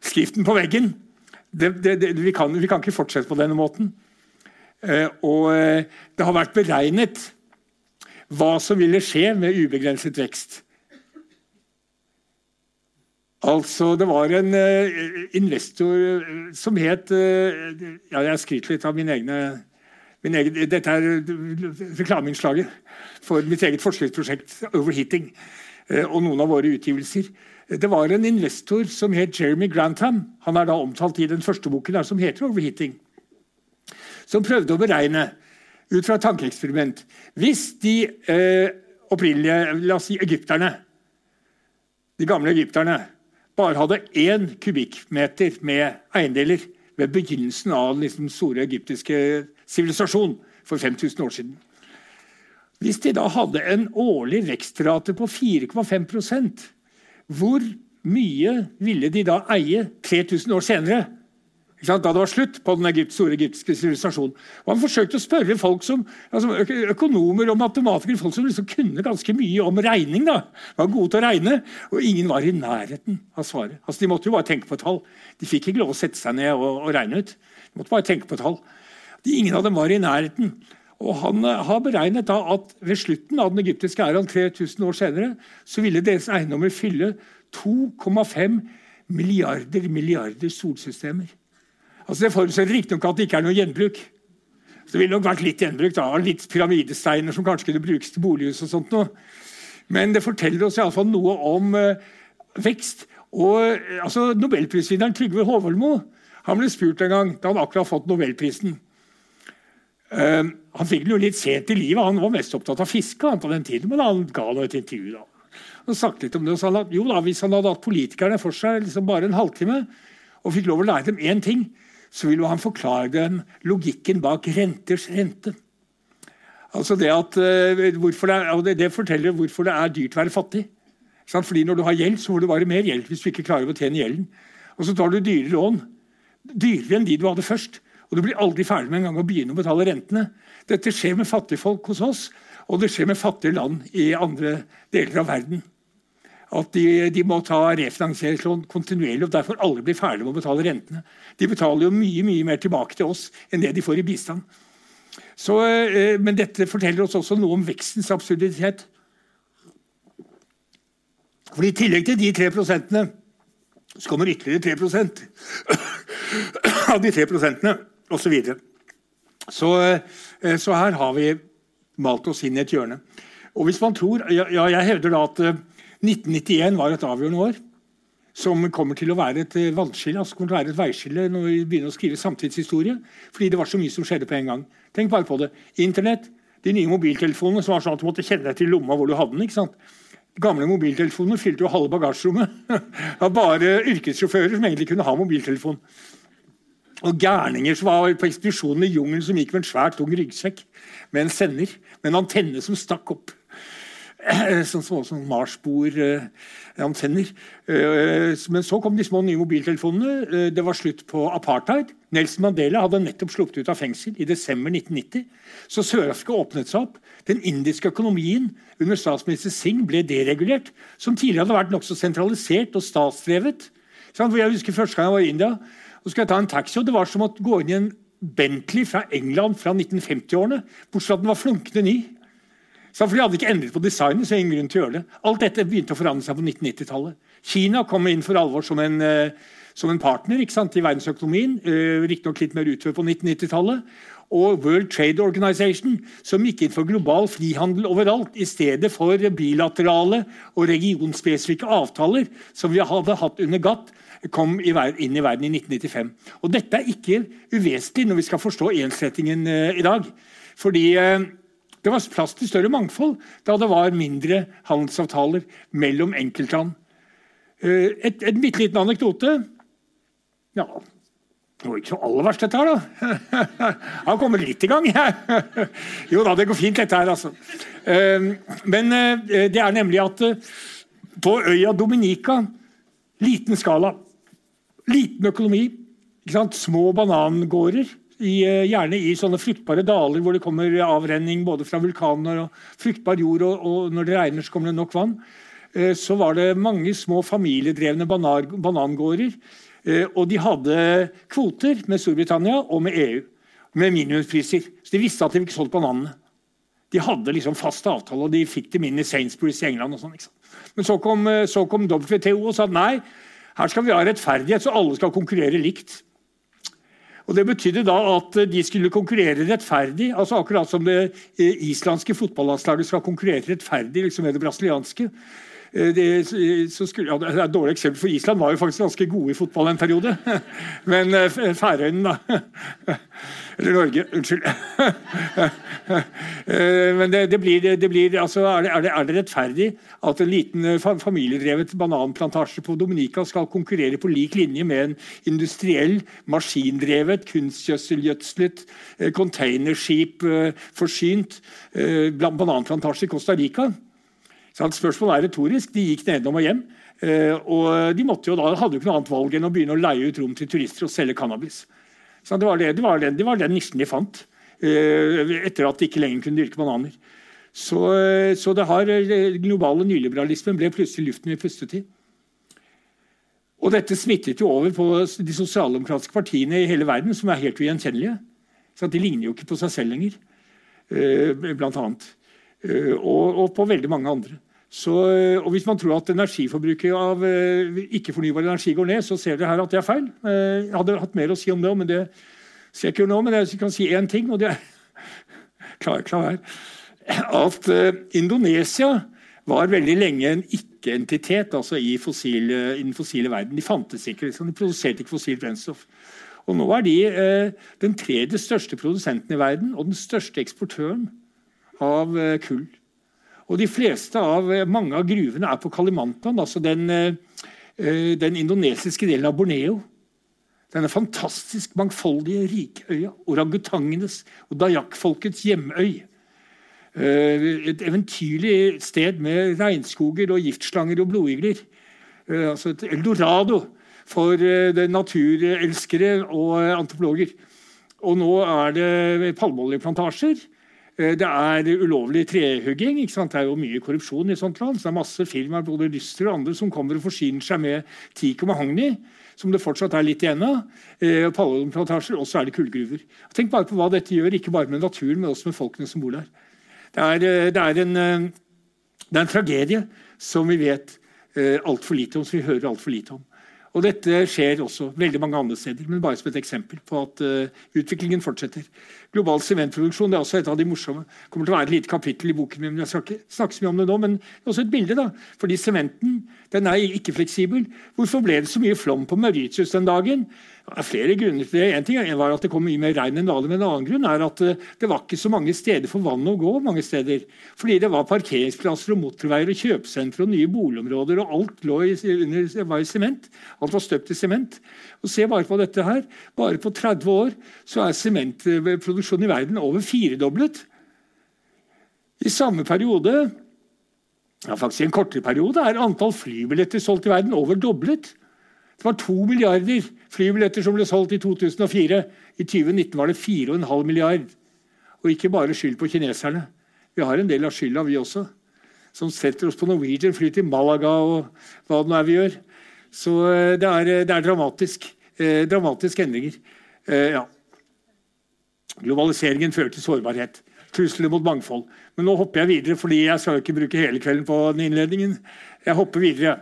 skriften på veggen. Det, det, det, vi, kan, vi kan ikke fortsette på denne måten. Eh, og eh, det har vært beregnet hva som ville skje med ubegrenset vekst. Altså, Det var en uh, investor som het ja, Jeg skryter litt av min egne, min egen, Dette er reklameinnslaget for mitt eget forskningsprosjekt Overheating og noen av våre utgivelser. Det var en investor som het Jeremy Grantham. Han er da omtalt i den første boken der, som heter Overheating som prøvde å beregne ut fra tankeeksperiment Hvis de eh, opprinnelige la oss si egypterne, de gamle egypterne bare hadde én kubikkmeter med eiendeler ved begynnelsen av den liksom, store egyptiske sivilisasjon for 5000 år siden Hvis de da hadde en årlig vekstrate på 4,5% hvor mye ville de da eie 3000 år senere? Da det var slutt på den Egypt, store egyptiske sivilisasjonen. Og Han forsøkte å spørre folk som, altså økonomer og matematikere folk som liksom kunne ganske mye om regning. da, var gode til å regne, Og ingen var i nærheten av svaret. Altså De måtte jo bare tenke på tall. De fikk ikke lov å sette seg ned og, og regne ut. De måtte bare tenke på tall. De, ingen av dem var i nærheten. Og Han har beregnet da at ved slutten av den egyptiske æraen 3000 år senere, så ville deres eiendommer fylle 2,5 milliarder milliarder solsystemer. Altså Det forutsetter riktignok at det ikke er noe gjenbruk. Så Det ville nok vært litt gjenbruk da, litt pyramidesteiner som kanskje kunne brukes til bolighus. og sånt noe. Men det forteller oss i alle fall noe om uh, vekst. Og uh, altså, Nobelprisvinneren Trygve Håvoldmo han ble spurt en gang da han akkurat fått nobelprisen. Uh, han fikk den jo litt sent i livet. Han var mest opptatt av fiske han på den tiden, men han ga noe et intervju. da. Han sagt litt om det, og sa at jo da, Hvis han hadde hatt politikerne for seg liksom bare en halvtime og fikk lov å lære dem én ting, så vil han forklare den logikken bak renters rente. Altså det, at, uh, det, er, det, forteller hvorfor det er dyrt å være fattig. Fordi Når du har gjeld, så får du bare mer gjeld hvis du ikke klarer å tjene gjelden. Og så tar du dyre lån. Dyrere enn de du hadde først. Og du blir aldri ferdig med en gang å begynne å betale rentene. Dette skjer med fattigfolk hos oss, og det skjer med fattige land i andre deler av verden at de, de må ta refinansieringslån kontinuerlig og derfor alle blir ferdige med å betale rentene. De betaler jo mye mye mer tilbake til oss enn det de får i bistand. Så, eh, men dette forteller oss også noe om vekstens absurditet. For I tillegg til de tre prosentene så kommer ytterligere 3% av de tre prosentene osv. Så, videre. så eh, Så her har vi malt oss inn i et hjørne. Og hvis man tror, ja, Jeg hevder da at eh, 1991 var et avgjørende år. som kommer til å være et eh, vannskille, altså kommer til å være et veiskille når vi begynner å skrive samtidshistorie. Fordi det var så mye som skjedde på en gang. Tenk bare på det. Internett, de nye mobiltelefonene som var sånn at du måtte kjenne deg til lomma hvor du hadde den. ikke sant? Gamle mobiltelefoner fylte jo halve bagasjerommet. Det var bare yrkessjåfører som egentlig kunne ha mobiltelefon. Og gærninger som var på ekspedisjonen i jungelen som gikk med en svært tung ryggsekk med en sender, med en antenne som stakk opp. Sånn små som Mars-bor-antenner. Men så kom de små nye mobiltelefonene. Det var slutt på apartheid. Nelson Mandela hadde nettopp sluppet ut av fengsel i desember 1990. Så Sør-Afrika åpnet seg opp. Den indiske økonomien under statsminister Singh ble deregulert, som tidligere hadde vært nokså sentralisert og statsdrevet. Jeg husker Første gang jeg var i India, og skulle jeg ta en taxi, og det var som å gå inn i en Bentley fra England fra 1950-årene, bortsett fra at den var flunkende ny. Så for De hadde ikke endret på designet, så ingen grunn til å gjøre det. Alt dette begynte å forandre seg på 1990-tallet. Kina kom inn for alvor som en, uh, som en partner sant, i verdensøkonomien. Uh, Riktignok litt mer utfør på 1990-tallet. Og World Trade Organization, som gikk inn for global frihandel overalt, i stedet for bilaterale og regionspesifikke avtaler som vi hadde hatt under GATT, kom inn i verden i 1995. Og Dette er ikke uvesentlig når vi skal forstå ensrettingen uh, i dag. Fordi det var plass til større mangfold da det var mindre handelsavtaler mellom enkeltland. Eh, en bitte liten anekdote. Ja, det var ikke så aller verst, dette her, da. Jeg har kommet litt i gang. jeg. Jo da, det går fint, dette her, altså. Eh, men eh, det er nemlig at på øya Dominica Liten skala, liten økonomi, små banangårder i, eh, gjerne i sånne fruktbare daler hvor det kommer avrenning både fra vulkaner og fruktbar jord, og, og når det regner, så kommer det nok vann. Eh, så var det mange små familiedrevne banar, banangårder. Eh, og de hadde kvoter med Storbritannia og med EU. Med minimumspriser. Så de visste at de fikk solgt bananene. De hadde liksom fast avtale, og de fikk dem inn i Sainsbury's i England. og sånn. Men så kom, så kom WTO og sa nei, her skal vi ha rettferdighet, så alle skal konkurrere likt. Og Det betydde da at de skulle konkurrere rettferdig, altså akkurat som det eh, islandske fotballandslaget skal konkurrere rettferdig liksom med det brasilianske. Eh, det, skulle, ja, det er et dårlig eksempel, for Island var jo faktisk ganske gode i fotball en periode. Men eh, Færøyene, da Eller Norge, unnskyld. Eh, men det, det blir, det blir altså, er, det, er, det, er, rettferdig at en liten familiedrevet bananplantasje på Dominica skal konkurrere på lik linje med en industriell, maskindrevet, kunstgjødselgjødslet, containerskip forsynt bananplantasje i Costa Rica? Spørsmålet er retorisk. De gikk nedom og hjem. Og de måtte jo da, hadde jo ikke noe annet valg enn å begynne å leie ut rom til turister og selge cannabis. Så det var, det, det, var den, det var den nisjen de fant eh, etter at de ikke lenger kunne dyrke bananer. Så, eh, så det har, eh, globale nyliberalismen ble plutselig luften vi pustet i. Og dette smittet jo over på de sosialdemokratiske partiene i hele verden, som er helt ugjenkjennelige. Så de ligner jo ikke på seg selv lenger, blant annet. Og på veldig mange andre. Så, og Hvis man tror at energiforbruket av uh, ikke-fornybar energi går ned, så ser dere her at det er feil. Uh, jeg hadde hatt mer å si om det, men det ser jeg ikke nå. Men jeg kan si én ting, og det er klar, klar at Indonesia var veldig lenge en ikke-entitet altså i, fossil, i, den fossile verden. De fantes ikke, liksom. de produserte ikke fossilt brennstoff. Og nå er de den tredje største produsenten i verden og den største eksportøren av kull. Og de fleste av, eh, Mange av gruvene er på Kalimantan, altså den, eh, eh, den indonesiske delen av Borneo. Denne fantastisk mangfoldige, rikøya. Orangutangenes og dayak-folkets hjemøy. Et eventyrlig sted med regnskoger og giftslanger og blodigler. Altså et eldorado for naturelskere og antropologer. Og nå er det palmeoljeplantasjer. Eh, det er ulovlig trehugging. Det er jo mye korrupsjon i sånt land. Så det er masse firmaer både Lyster og andre som kommer og forsyner seg med teak og mahogni, som det fortsatt er litt igjen av. Eh, Palmeoljeaplantasjer, og så er det kullgruver. Tenk bare på hva dette gjør, ikke bare med naturen, men også med folkene som bor der. Det er, eh, det er, en, det er en, tragedie som vi vet altfor lite om, som vi hører altfor lite om. Og dette skjer også veldig mange andre steder, men bare som et eksempel på at uh, utviklingen fortsetter. Global sementproduksjon er også et av de morsomme. Det kommer til å være et lite kapittel i boken min, jeg skal ikke snakke så mye om det nå, men det er også et bilde. da. Fordi sementen den er ikke fleksibel. Hvorfor ble det så mye flom på Mauritius den dagen? Det er flere grunner til det. En ting var at det kom mye mer regn enn vanlig, men en annen grunn er at eh, det var ikke så mange steder for vann å gå. mange steder. Fordi det var parkeringsplasser og motorveier og kjøpesentre og nye boligområder. og Alt lå i, under, var i sement. Alt var støpt i sement. Og Se bare på dette her. Bare på 30 år så er sementproduksjonen i verden over firedoblet. I samme periode, ja faktisk i en kortere periode, er antall flybilletter solgt i verden over doblet. Det var to milliarder flybilletter som ble solgt i 2004. I 2019 var det 4,5 milliard. Og ikke bare skyld på kineserne. Vi har en del av skylda, vi også. Som setter oss på Norwegian, flyr til Malaga og hva det nå er vi gjør. Så eh, det er, det er dramatisk. Eh, dramatiske endringer. Eh, ja. Globaliseringen fører til sårbarhet. Trusler mot mangfold. Men nå hopper jeg videre, fordi jeg skal ikke bruke hele kvelden på den innledningen. Jeg hopper videre.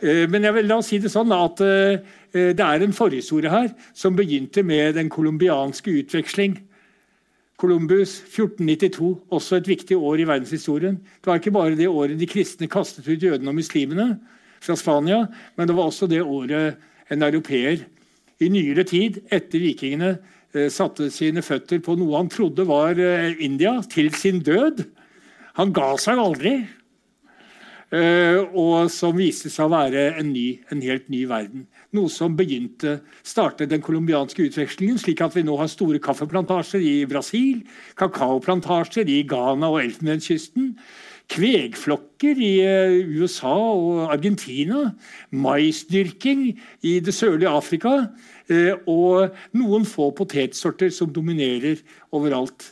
Eh, men jeg vil da si det sånn at eh, det er en forhistorie her som begynte med den colombianske utveksling. Columbus 1492, også et viktig år i verdenshistorien. Det var ikke bare det året de kristne kastet ut jødene og muslimene fra Spania, men det var også det året en europeer i nyere tid, etter vikingene, eh, satte sine føtter på noe han trodde var India, til sin død. Han ga seg aldri. Eh, og som viste seg å være en, ny, en helt ny verden. Noe som begynte startet den colombianske utvekslingen, slik at vi nå har store kaffeplantasjer i Brasil, kakaoplantasjer i Ghana og Elfenbenskysten, kvegflokker i eh, USA og Argentina, maisdyrking i det sørlige Afrika eh, og noen få potetsorter som dominerer overalt.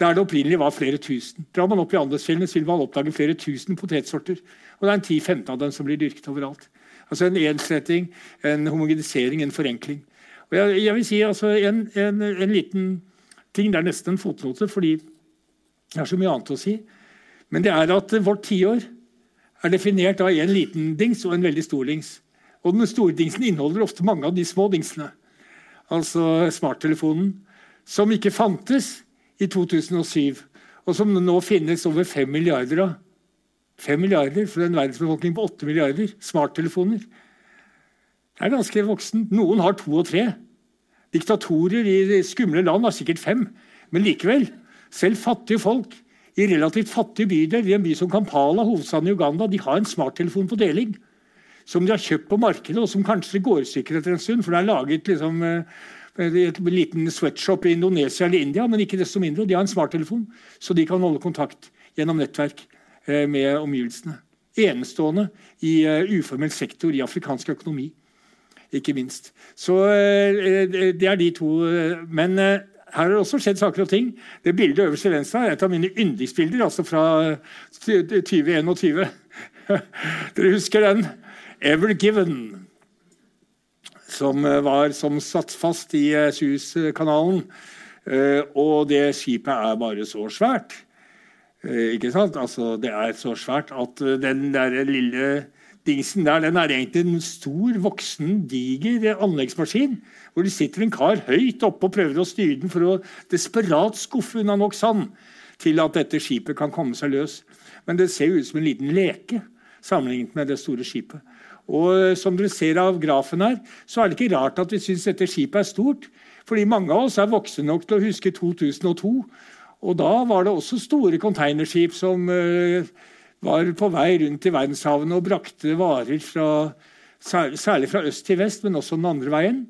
Der det opprinnelig var flere tusen. Drar man opp i Andesfjellene, vil man oppdage flere tusen potetsorter. Og det er en 10-15 av dem som blir dyrket overalt. Altså En ensretting, en homogenisering, en forenkling. Og jeg, jeg vil si altså, en, en, en, liten ting, det er nesten en fotnote, fordi det er så mye annet å si. Men det er at vårt tiår er definert av en liten dings og en veldig stor dings. Og den store dingsen inneholder ofte mange av de små dingsene. Altså smarttelefonen, som ikke fantes i 2007, og som nå finnes over 5 milliarder av. 5 milliarder for en verdensbefolkning på 8 milliarder smarttelefoner. Det er ganske voksen. Noen har to og tre. Diktatorer i skumle land har sikkert fem. Men likevel, selv fattige folk i relativt fattige bydeler, i en by som Kampala, hovedstaden i Uganda, de har en smarttelefon på deling. Som de har kjøpt på markedet, og som kanskje går i stykker etter en stund. For det er laget liksom, eh, et liten sweatshop i Indonesia eller India, men ikke desto mindre. De har en smarttelefon, så de kan holde kontakt gjennom nettverk eh, med omgivelsene. Enestående i uh, uformell sektor i afrikansk økonomi, ikke minst. Så uh, det er de to. Men her har det også skjedd saker og ting. Det bildet øverst til venstre er et av mine yndlingsbilder, altså fra 2021. Dere husker den? Ever Given som eh, var som satt fast i eh, Suezkanalen. Eh, og det skipet er bare så svært. Ikke sant? Altså, det er så svært at den der lille dingsen der, den er egentlig en stor, voksen, diger anleggsmaskin. Hvor det sitter en kar høyt oppe og prøver å styre den for å desperat skuffe unna nok sand til at dette skipet kan komme seg løs. Men det ser ut som en liten leke sammenlignet med det store skipet. Og eh, som dere ser av grafen her, så er det ikke rart at vi syns dette skipet er stort. Fordi mange av oss er voksne nok til å huske 2002. Og da var det også store containerskip som uh, var på vei rundt i verdenshavene og brakte varer fra, særlig fra øst til vest, men også den andre veien.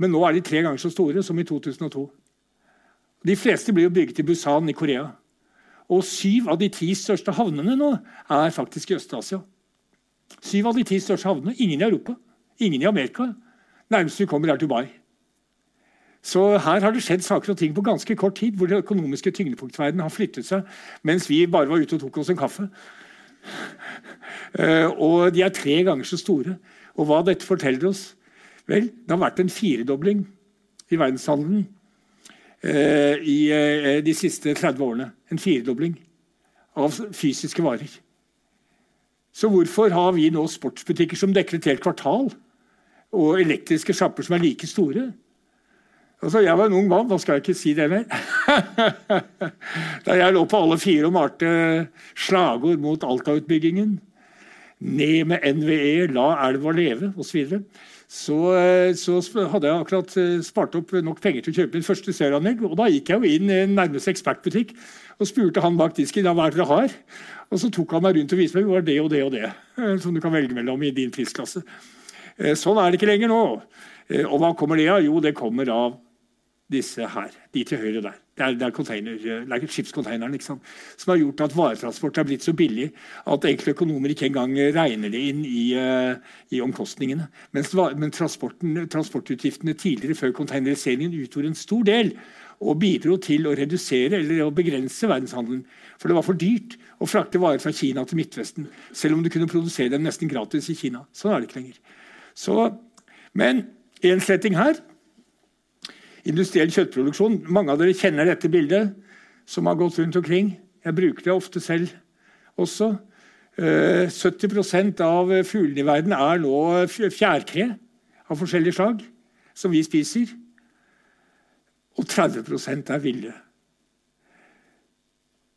Men nå er de tre ganger så store som i 2002. De fleste blir jo bygget i Busan i Korea. Og syv av de ti største havnene nå er faktisk i Øst-Asia. Syv av de ti største havnene. Ingen i Europa. Ingen i Amerika. Nærmest vi kommer, er Dubai. Så her har det skjedd saker og ting på ganske kort tid, hvor det økonomiske tyngdepunktverdenen har flyttet seg, mens vi bare var ute og tok oss en kaffe. Uh, og de er tre ganger så store. Og hva dette forteller oss? Vel, det har vært en firedobling i verdenshandelen uh, i uh, de siste 30 årene. En firedobling av fysiske varer. Så hvorfor har vi nå sportsbutikker som dekker et helt kvartal? og elektriske sjapper som er like store. Altså, Jeg var en ung mann, da skal jeg ikke si det mer. da jeg lå på alle fire og malte slagord mot Alta-utbyggingen, ned med NVE, la elva leve osv., så, så, så hadde jeg akkurat eh, spart opp nok penger til å kjøpe min første serieanlegg. Og da gikk jeg jo inn i nærmeste ekspertbutikk og spurte han bak disken hva er det dere har. Og så tok han meg rundt og viste meg hva det og det og det eh, som du kan velge mellom i din prisklasse. Eh, sånn er det ikke lenger nå. Og hva kommer det av? Jo, det kommer av disse her. De til høyre der. Det er, det er, det er skipskonteineren liksom, som har gjort at varetransport er blitt så billig at enkelte økonomer ikke engang regner det inn i, uh, i omkostningene. Mens, men transportutgiftene tidligere før containeriseringen utgjorde en stor del og bidro til å redusere eller å begrense verdenshandelen. For det var for dyrt å frakte varer fra Kina til Midtvesten, selv om du kunne produsere dem nesten gratis i Kina. Sånn er det ikke lenger. Så, men sletting her industriell kjøttproduksjon. Mange av dere kjenner dette bildet som har gått rundt omkring. Jeg bruker det ofte selv også. 70 eh, av fuglene i verden er nå fjærkre av forskjellige slag som vi spiser. Og 30 er ville.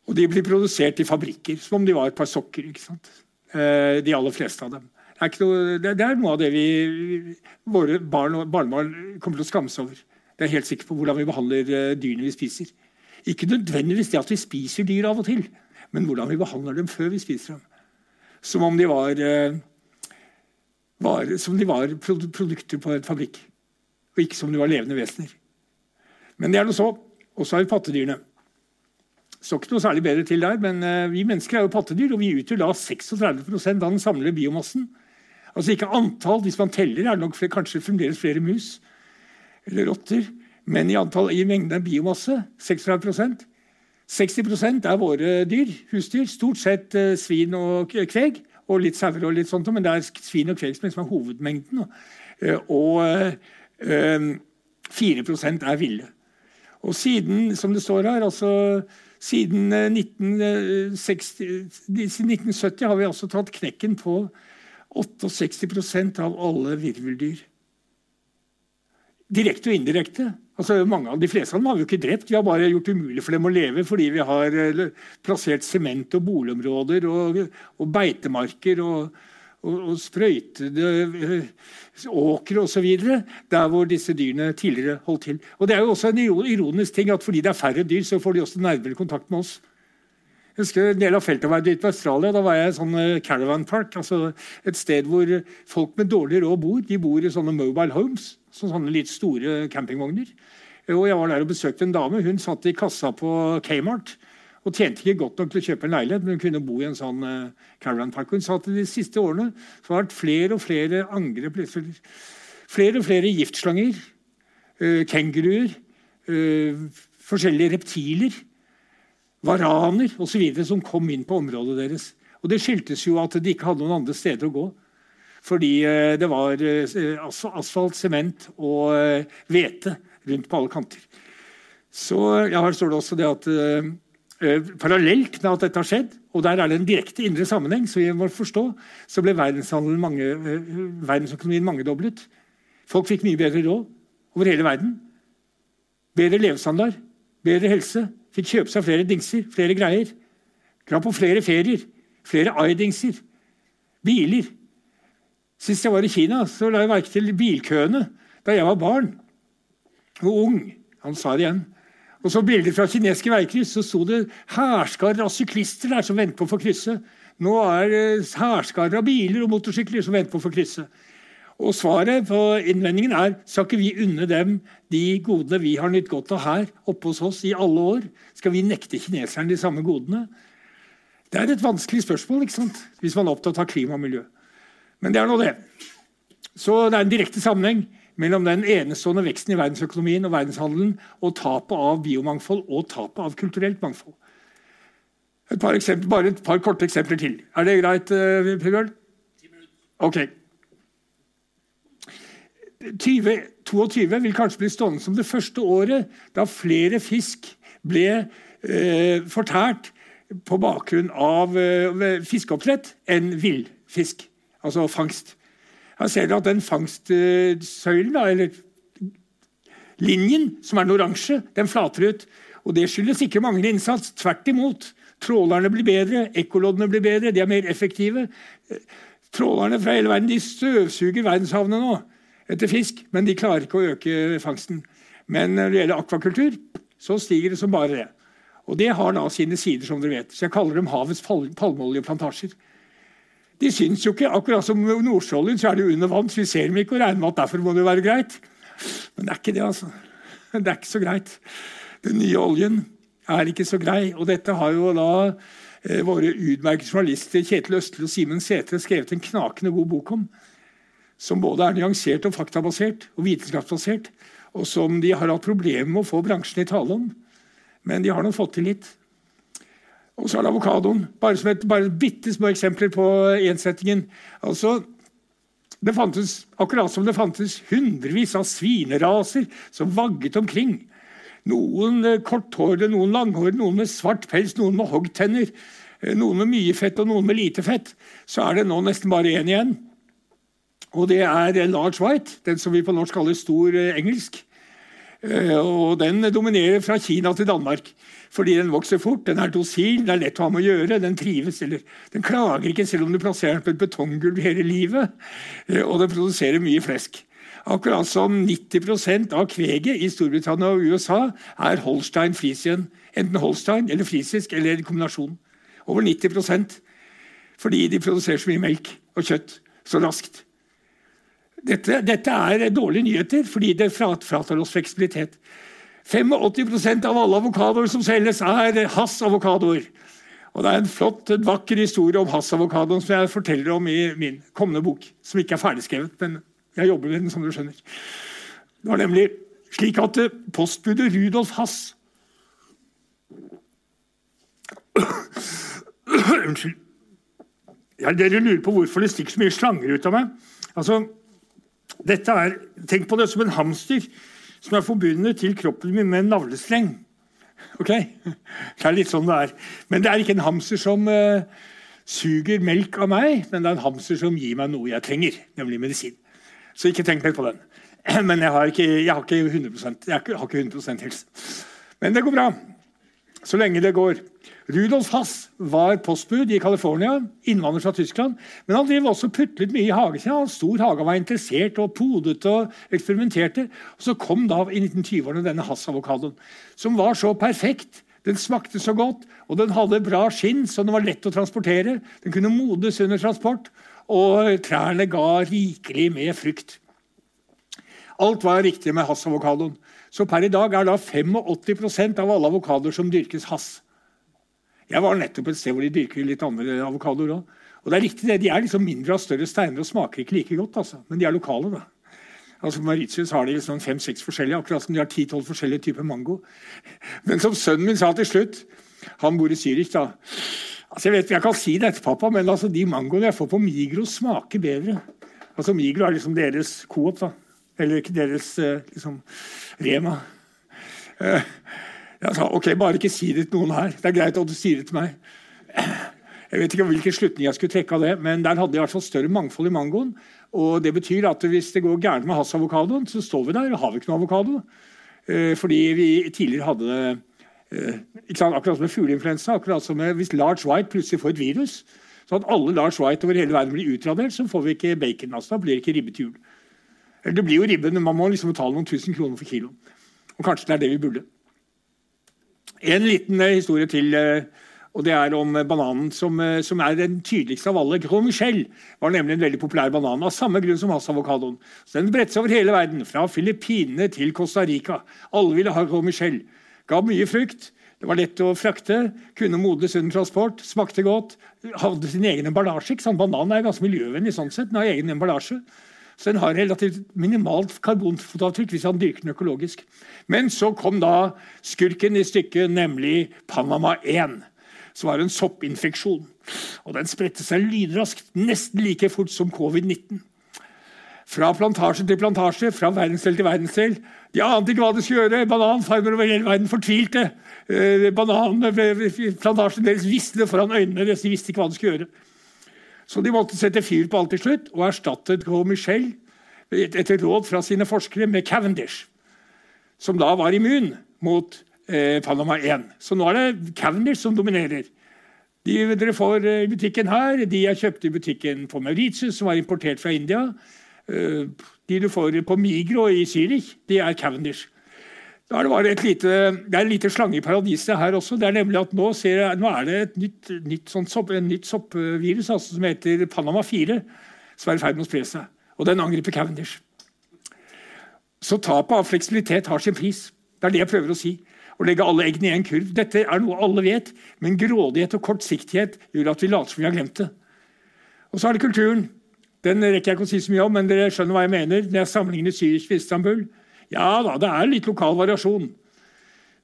Og de blir produsert i fabrikker som om de var et par sokker. Eh, de aller fleste av dem. Det er, noe, det er noe av det vi, våre barn og barnebarn kommer til å skamme seg over. Det er helt sikker på hvordan vi behandler eh, dyrene vi spiser. Ikke nødvendigvis det at vi spiser dyr av og til, men hvordan vi behandler dem før vi spiser dem. Som om de var, eh, var, som de var produkter på en fabrikk, og ikke som de var levende vesener. Men det er noe så. Og så har vi pattedyrene. Står ikke noe særlig bedre til der, men uh, vi mennesker er jo pattedyr, og vi utgjør da 36% av den samlede biomassen. Altså ikke antall, Hvis man teller, er det nok flere, kanskje fremdeles flere mus eller rotter. Men i, antall, i mengden biomasse 36% 60% er våre dyr, husdyr. Stort sett eh, svin og kveg. Og litt sauer og litt sånt, men det er svin og kveg som er hovedmengden. Eh, og eh, 4% er ville. Og siden, som det står her, altså siden 1960, eh, 1970 har vi altså tatt knekken på 68% av alle virveldyr. Direkte og indirekte. Altså, mange av De fleste av dem har vi jo ikke drept. Vi har bare gjort det umulig for dem å leve fordi vi har eh, plassert sement og boligområder og, og beitemarker og, og, og sprøytede eh, åkre osv. der hvor disse dyrene tidligere holdt til. Og Det er jo også en ironisk ting at fordi det er færre dyr, så får de også nærmere kontakt med oss. Jeg husker En del av feltarbeidet i Australia da var jeg i sånn eh, caravan park. altså Et sted hvor folk med dårlig råd bor. De bor i sånne mobile homes sånne litt store campingvogner. Og Jeg var der og besøkte en dame. Hun satt i kassa på Kmart og tjente ikke godt nok til å kjøpe en leilighet, men hun kunne bo i en sånn uh, caravan park. Hun sa at de siste årene så har det vært flere og flere angrep. Flere og flere giftslanger, uh, kenguruer, uh, forskjellige reptiler, varaner osv. som kom inn på området deres. Og Det skyldtes jo at de ikke hadde noen andre steder å gå. Fordi uh, det var asfalt, sement og hvete rundt på alle kanter. Så ja, Her står det også det at parallelt med at dette har skjedd, og der er det en direkte indre sammenheng, så vi må forstå, så ble mange, verdensøkonomien mangedoblet. Folk fikk mye bedre råd over hele verden. Bedre levestandard, bedre helse. Fikk kjøpe seg flere dingser, flere greier. Dra på flere ferier, flere iDingser, biler. Sist jeg var i Kina, så la jeg merke til bilkøene da jeg var barn og ung. Han sa det igjen. Og så bilder fra kinesiske veikryss. Så sto det hærskarer av syklister der som venter på å få krysse. Nå er det hærskarer av biler og motorsykler som venter på å få krysse. Og svaret på innvendingen er skal ikke vi unne dem de godene vi har nytt godt av her oppe hos oss i alle år? Skal vi nekte kineserne de samme godene? Det er et vanskelig spørsmål ikke sant? hvis man er opptatt av klima og miljø. Men det er nå det. Så det er en direkte sammenheng mellom den enestående veksten i verdensøkonomien og verdenshandelen og tapet av biomangfold og tapet av kulturelt mangfold. Et par eksempler, bare et par korte eksempler til. Er det greit, uh, Per Bjørn? Ok. 2022 vil kanskje bli stående som det første året da flere fisk ble eh, fortært på bakgrunn av eh, fiskeoppdrett enn villfisk altså fangst. Her ser dere at den fangstsøylen, eller linjen, som er den oransje, den flater ut. Og Det skyldes ikke manglende innsats. Tvert imot. Trålerne blir bedre, ekkoloddene blir bedre, de er mer effektive. Trålerne fra hele verden de støvsuger verdenshavene nå etter fisk, men de klarer ikke å øke fangsten. Men når det gjelder akvakultur, så stiger det som bare det. Og det har da sine sider, som dere vet. Så jeg kaller dem havets palmeoljeplantasjer. De syns jo ikke, akkurat som Nordsjøoljen, så er det under vann, så vi ser dem ikke og regner med at derfor må det være greit. Men det er ikke det, altså. Det er ikke så greit. Den nye oljen er ikke så grei. Og dette har jo da eh, våre utmerkede journalister Kjetil Østli og Simen Sætre skrevet en knakende god bok om. Som både er nyansert og faktabasert og vitenskapsbasert. Og som de har hatt problemer med å få bransjen i tale om. Men de har nå fått til litt. Og så er det avokadoen. Bare som et bare bitte små eksempler på ensettingen. Altså, det fantes, akkurat som det fantes hundrevis av svineraser som vagget omkring. Noen eh, korthårede, noen langhårede, noen med svart pels, noen med hoggtenner. Eh, noen med mye fett og noen med lite fett. Så er det nå nesten bare én igjen. Og det er large white, den som vi på norsk kaller stor eh, engelsk. Og Den dominerer fra Kina til Danmark. Fordi den vokser fort, den er dosil, det er lett å ha med å gjøre. Den trives, eller den klager ikke selv om du plasserer den på et betonggulv hele livet. Eh, og den produserer mye flesk. Akkurat som 90% av kveget i Storbritannia og USA er Holstein Friesien. Enten Holstein eller frisisk eller en kombinasjon. Over 90% Fordi de produserer så mye melk og kjøtt så raskt. Dette, dette er dårlige nyheter, fordi det fratar oss fleksibilitet. 85% av alle avokadoer som selges, er Hass-avokadoer. Og Det er en flott, en vakker historie om Hass-avokadoen som jeg forteller om i min kommende bok. Som ikke er ferdigskrevet, men jeg jobber med den, som du skjønner. Det var nemlig slik at eh, postbudet Rudolf Hass Unnskyld. Ja, dere lurer på hvorfor det stikker så mye slanger ut av meg. Altså, dette er, Tenk på det som en hamster som er forbundet til kroppen min med en navlestreng. Ok? Det er litt sånn det er. Men det er ikke en hamster som uh, suger melk av meg, men det er en hamster som gir meg noe jeg trenger, nemlig medisin. Så ikke tenk mer på den. Men jeg har ikke, jeg har ikke 100% jeg har ikke 100% helse. Men det går bra. Så lenge det går. Rudolf Hass var postbud i California, innvandrer fra Tyskland. Men han drev også putlet mye i hagen sin. Han stor hage, var interessert og podet og eksperimenterte. Og Så kom da i 1920-årene denne Hass-avokadoen, som var så perfekt. Den smakte så godt, og den hadde bra skinn, så den var lett å transportere. Den kunne modes under transport, og trærne ga rikelig med frukt. Alt var riktig med Hass-avokadoen. Så per i dag er da 85% av alle avokadoer som dyrkes, Hass. Jeg var nettopp et sted hvor de dyrker litt andre avokadoer òg. Og det er riktig det, De er liksom mindre av større steiner og smaker ikke like godt, altså. men de er lokale. da. Altså På Mauritius har de liksom fem-seks forskjellige, akkurat som de har ti-tolv forskjellige typer mango. Men som sønnen min sa til slutt Han bor i Zürich, da. Altså Jeg vet jeg kan si det etter pappa, men altså de mangoene jeg får på Migros, smaker bedre. Altså Migro er liksom deres Coop, da. Eller ikke deres eh, liksom, Rema. Uh, jeg sa ok, bare ikke si det til noen her. Det er greit at du sier det til meg. Jeg vet ikke hvilken slutning jeg skulle trekke av det, men der hadde jeg i større mangfold i mangoen. Og det betyr at hvis det går gærent med hassavokadoen, så står vi der og har vi ikke noe avokado. Eh, fordi vi tidligere hadde det sant, akkurat som med fugleinfluensa. Hvis Large White plutselig får et virus, så at alle Large White over hele verden blir utradert, så får vi ikke bacon. Altså, da blir det ikke ribbet jul. Det blir jo ribbe, men man må liksom betale noen tusen kroner for kiloen. Og kanskje det er det vi burde. En liten eh, historie til. Eh, og Det er om bananen, som, eh, som er den tydeligste av alle. Gros Michel var nemlig en veldig populær banan, av samme grunn som Hass-avokadoen. Den bredte seg over hele verden, fra Filippinene til Costa Rica. Alle ville ha Gros Michel. Ga mye frukt. Det var lett å frakte, kunne modnes under transport, smakte godt. Hadde sin egen emballasje. Bananen er ganske miljøvennlig sånn sett. Den har egen emballasje. Så den har relativt minimalt karbonfotavtrykk hvis han dyrker den økologisk. Men så kom da skurken i stykket, nemlig Panama 1. Som var en soppinfeksjon. Og den spredte seg lynraskt, nesten like fort som covid-19. Fra plantasje til plantasje, fra verdensdel til verdensdel. De ante ikke hva de skulle gjøre. Bananfarmer over hele verden fortvilte. Eh, Bananplantasjen deres visste foran øynene deres. De visste ikke hva de skulle gjøre. Så de måtte sette fyr på alt til slutt, og erstattet Gros Michel etter råd fra sine forskere med Cavendish, som da var immun mot eh, Panama 1. Så nå er det Cavendish som dominerer. De dere får i butikken her, de jeg kjøpte i butikken på Mauritius, som var importert fra India. Eh, de du får på Migro i Zürich, de er Cavendish. Da er det, et lite, det er en liten slange i paradiset her også. det er nemlig at Nå, jeg, nå er det et nytt, nytt, sånt sopp, nytt soppvirus altså, som heter Panama 4, som er i ferd med å spre seg. Og den angriper Cavendish. Så tapet av fleksibilitet har sin pris. Det er det jeg prøver å si. Å legge alle eggene i en kurv. Dette er noe alle vet, men grådighet og kortsiktighet gjør at vi later som vi har glemt det. Og så er det kulturen. Den rekker jeg ikke å si så mye om, men dere skjønner hva jeg mener. når jeg sammenligner Zürich med Istanbul. Ja da, det er litt lokal variasjon.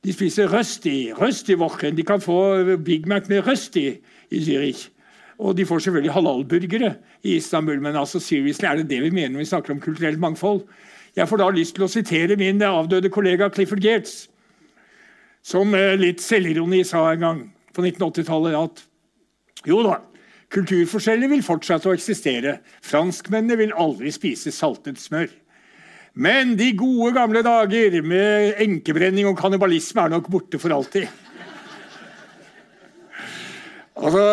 De spiser røsti, røsti-wochen. De kan få Big Mac med røsti i Zürich. Og de får selvfølgelig halalburgere i Istanbul. Men altså, seriously, er det det vi mener når vi snakker om kulturelt mangfold? Jeg får da lyst til å sitere min avdøde kollega Clifford Gates, som eh, litt selvironi sa en gang på 1980-tallet at jo da, kulturforskjeller vil fortsette å eksistere. Franskmennene vil aldri spise saltet smør. Men de gode, gamle dager med enkebrenning og kannibalisme er nok borte for alltid. Altså,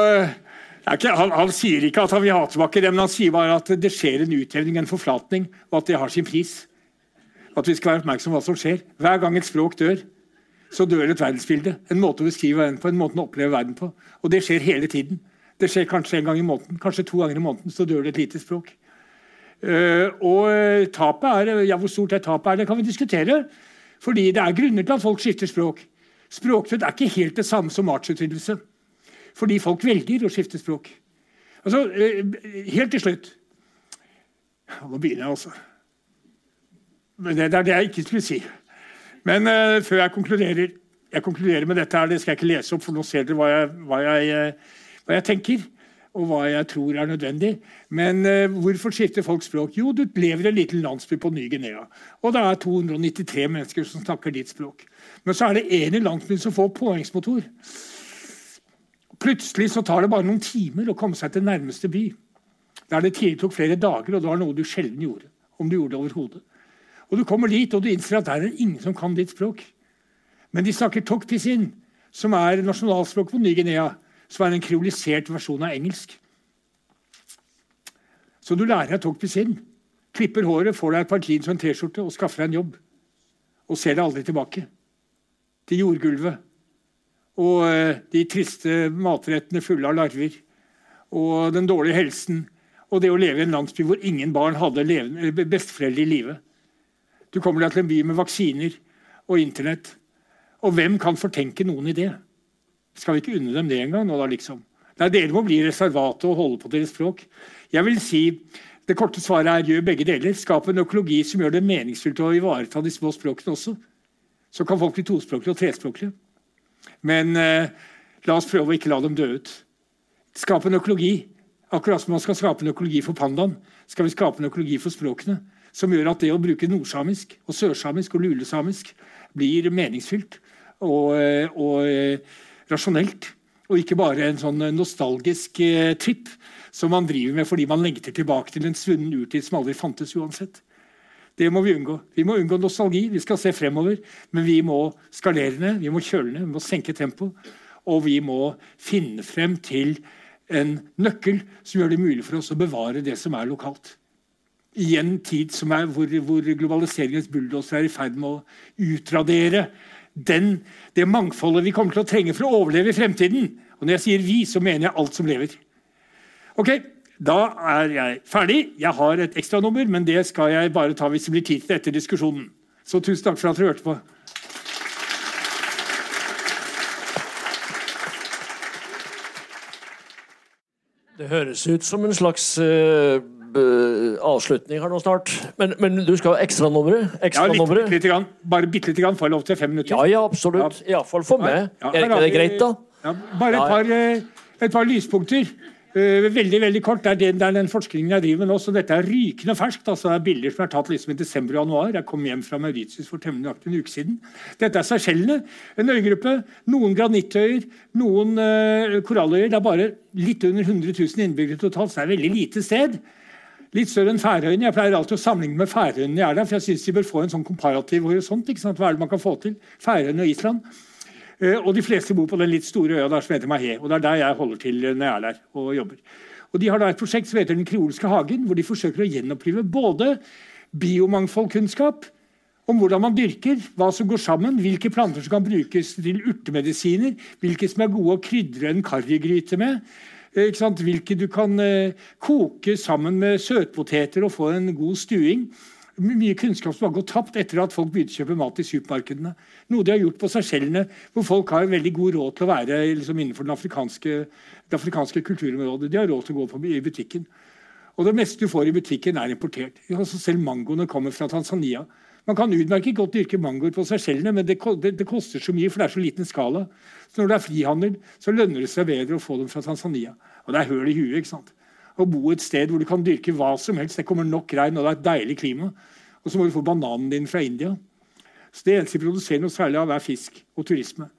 ikke, han, han, sier ikke at han vil ha tilbake det, men han sier bare at det skjer en utjevning, en forflatning, og at det har sin pris. At vi skal være oppmerksom på hva som skjer. Hver gang et språk dør, så dør et verdensbilde. En måte å beskrive verden på, en måte å oppleve verden på. Og det skjer hele tiden. Det skjer kanskje en gang i måneden, kanskje to ganger i måneden, så dør det et lite språk. Uh, og eh, tapet er, ja, Hvor stort det tapet er, det kan vi diskutere. Fordi det er grunner til at folk skifter språk. Språkdød er ikke helt det samme som artsutryddelse. Fordi folk velger å skifte språk. Altså, uh, Helt til slutt Nå begynner jeg, altså. Men det, det er det jeg ikke skulle si. Men uh, før jeg konkluderer Jeg konkluderer med dette her, det skal jeg ikke lese opp, for nå ser dere hva jeg, hva jeg, hva jeg tenker og hva jeg tror er nødvendig. Men eh, hvorfor skifter folk språk? Jo, du lever i en liten landsby på Ny-Guinea. Og det er 293 mennesker som snakker ditt språk. Men så er det en i landsbyen som får påhengsmotor. Plutselig så tar det bare noen timer å komme seg til nærmeste by. Der det tidligere tok flere dager, og det var noe du sjelden gjorde. Om du gjorde det overhodet. Og Du kommer dit og du innser at der er ingen som kan ditt språk. Men de snakker tokpisin, som er nasjonalspråket på Ny-Guinea som er en kriolisert versjon av engelsk. Så du lærer deg tokpisin, klipper håret, får deg et par jeans og en T-skjorte og skaffer deg en jobb. Og ser deg aldri tilbake. Til jordgulvet. Og eh, de triste matrettene fulle av larver. Og den dårlige helsen. Og det å leve i en landsby hvor ingen barn hadde besteforeldre i live. Du kommer deg til en by med vaksiner og Internett. Og hvem kan fortenke noen i det? Skal vi ikke unne dem det engang? nå da liksom? Nei, Dere må bli reservate og holde på deres språk. Jeg vil si, Det korte svaret er gjør begge deler. Skap en økologi som gjør det meningsfylt å ivareta de små språkene også. Så kan folk bli tospråklige og trespråklige. Men eh, la oss prøve å ikke la dem dø ut. Skap en økologi. Akkurat som man skal skape en økologi for pandaen, skal vi skape en økologi for språkene. Som gjør at det å bruke nordsamisk, og sørsamisk og lulesamisk blir meningsfylt. og, eh, og eh, rasjonelt. Og ikke bare en sånn nostalgisk eh, tripp som man driver med fordi man lengter tilbake til en svunnen urtid som aldri fantes uansett. Det må vi unngå. Vi må unngå nostalgi. Vi skal se fremover. Men vi må skalere ned, vi må kjøle ned, vi må senke tempoet. Og vi må finne frem til en nøkkel som gjør det mulig for oss å bevare det som er lokalt. I en tid er, hvor, hvor globaliseringens bulldoser er i ferd med å utradere den, det mangfoldet vi kommer til å trenge for å overleve i fremtiden. Og når jeg sier vi, så mener jeg alt som lever. Ok, Da er jeg ferdig. Jeg har et ekstranummer, men det skal jeg bare ta hvis det blir tid til etter diskusjonen. Så tusen takk for at dere hørte på. Det høres ut som en slags uh avslutning her nå snart. Men, men du skal ha ekstranummeret? Ekstra ja, litt, litt, grann. Bare bitte lite grann. Får jeg lov til fem minutter? Ja, ja absolutt. Ja. Iallfall for meg. Ja, er ikke det greit, da? Ja, bare et par, eh, et par lyspunkter. Uh, veldig veldig kort, Det er den, det er den forskningen jeg driver med nå. så Dette er rykende ferskt. altså Det er bilder som er tatt liksom i desember og januar. Jeg kom hjem fra Mauritius for temmelig nøyaktig en uke siden. Dette er Seychellene. En øygruppe. Noen granittøyer, noen uh, koralløyer. Det er bare litt under 100 000 innbyggere totalt, så det er et veldig lite sted. Litt større enn Færøyene. Jeg pleier alltid å sammenligne med Færøyene jeg er der, for jeg syns de bør få en sånn komparativ horisont. ikke sant? Hva er det man kan få til? Færøyene og Island. Eh, og de fleste bor på den litt store øya der som heter Mahé. Og det er der jeg holder til når jeg er der og jobber. Og De har da et prosjekt som heter Den kreolske hagen, hvor de forsøker å gjenopplive både biomangfoldkunnskap om hvordan man dyrker, hva som går sammen, hvilke planter som kan brukes til urtemedisiner, hvilke som er gode å krydre en karrigryte med, eh, hvilke du kan eh, koke sammen med søtpoteter og få en god stuing mye kunnskap som har gått tapt etter at folk begynte å kjøpe mat i supermarkedene. Noe de har gjort på Seychellene, hvor folk har veldig god råd til å være liksom, innenfor afrikanske, det afrikanske kulturområdet. De har råd til å gå på, i butikken. Og Det meste du får i butikken, er importert. Altså selv mangoene kommer fra Tanzania. Man kan utmerket godt dyrke mangoer på Seychellene, men det, det, det, koster så mye, for det er så liten skala. Så når det er frihandel, så lønner det seg bedre å få dem fra Tanzania. Og det er høl i huet. ikke sant? å bo et sted hvor du kan dyrke hva som helst. Det kommer nok regn, og det er et deilig klima. Og så må du få bananen din fra India. Så Det eneste de produserer noe særlig av, er fisk og turisme.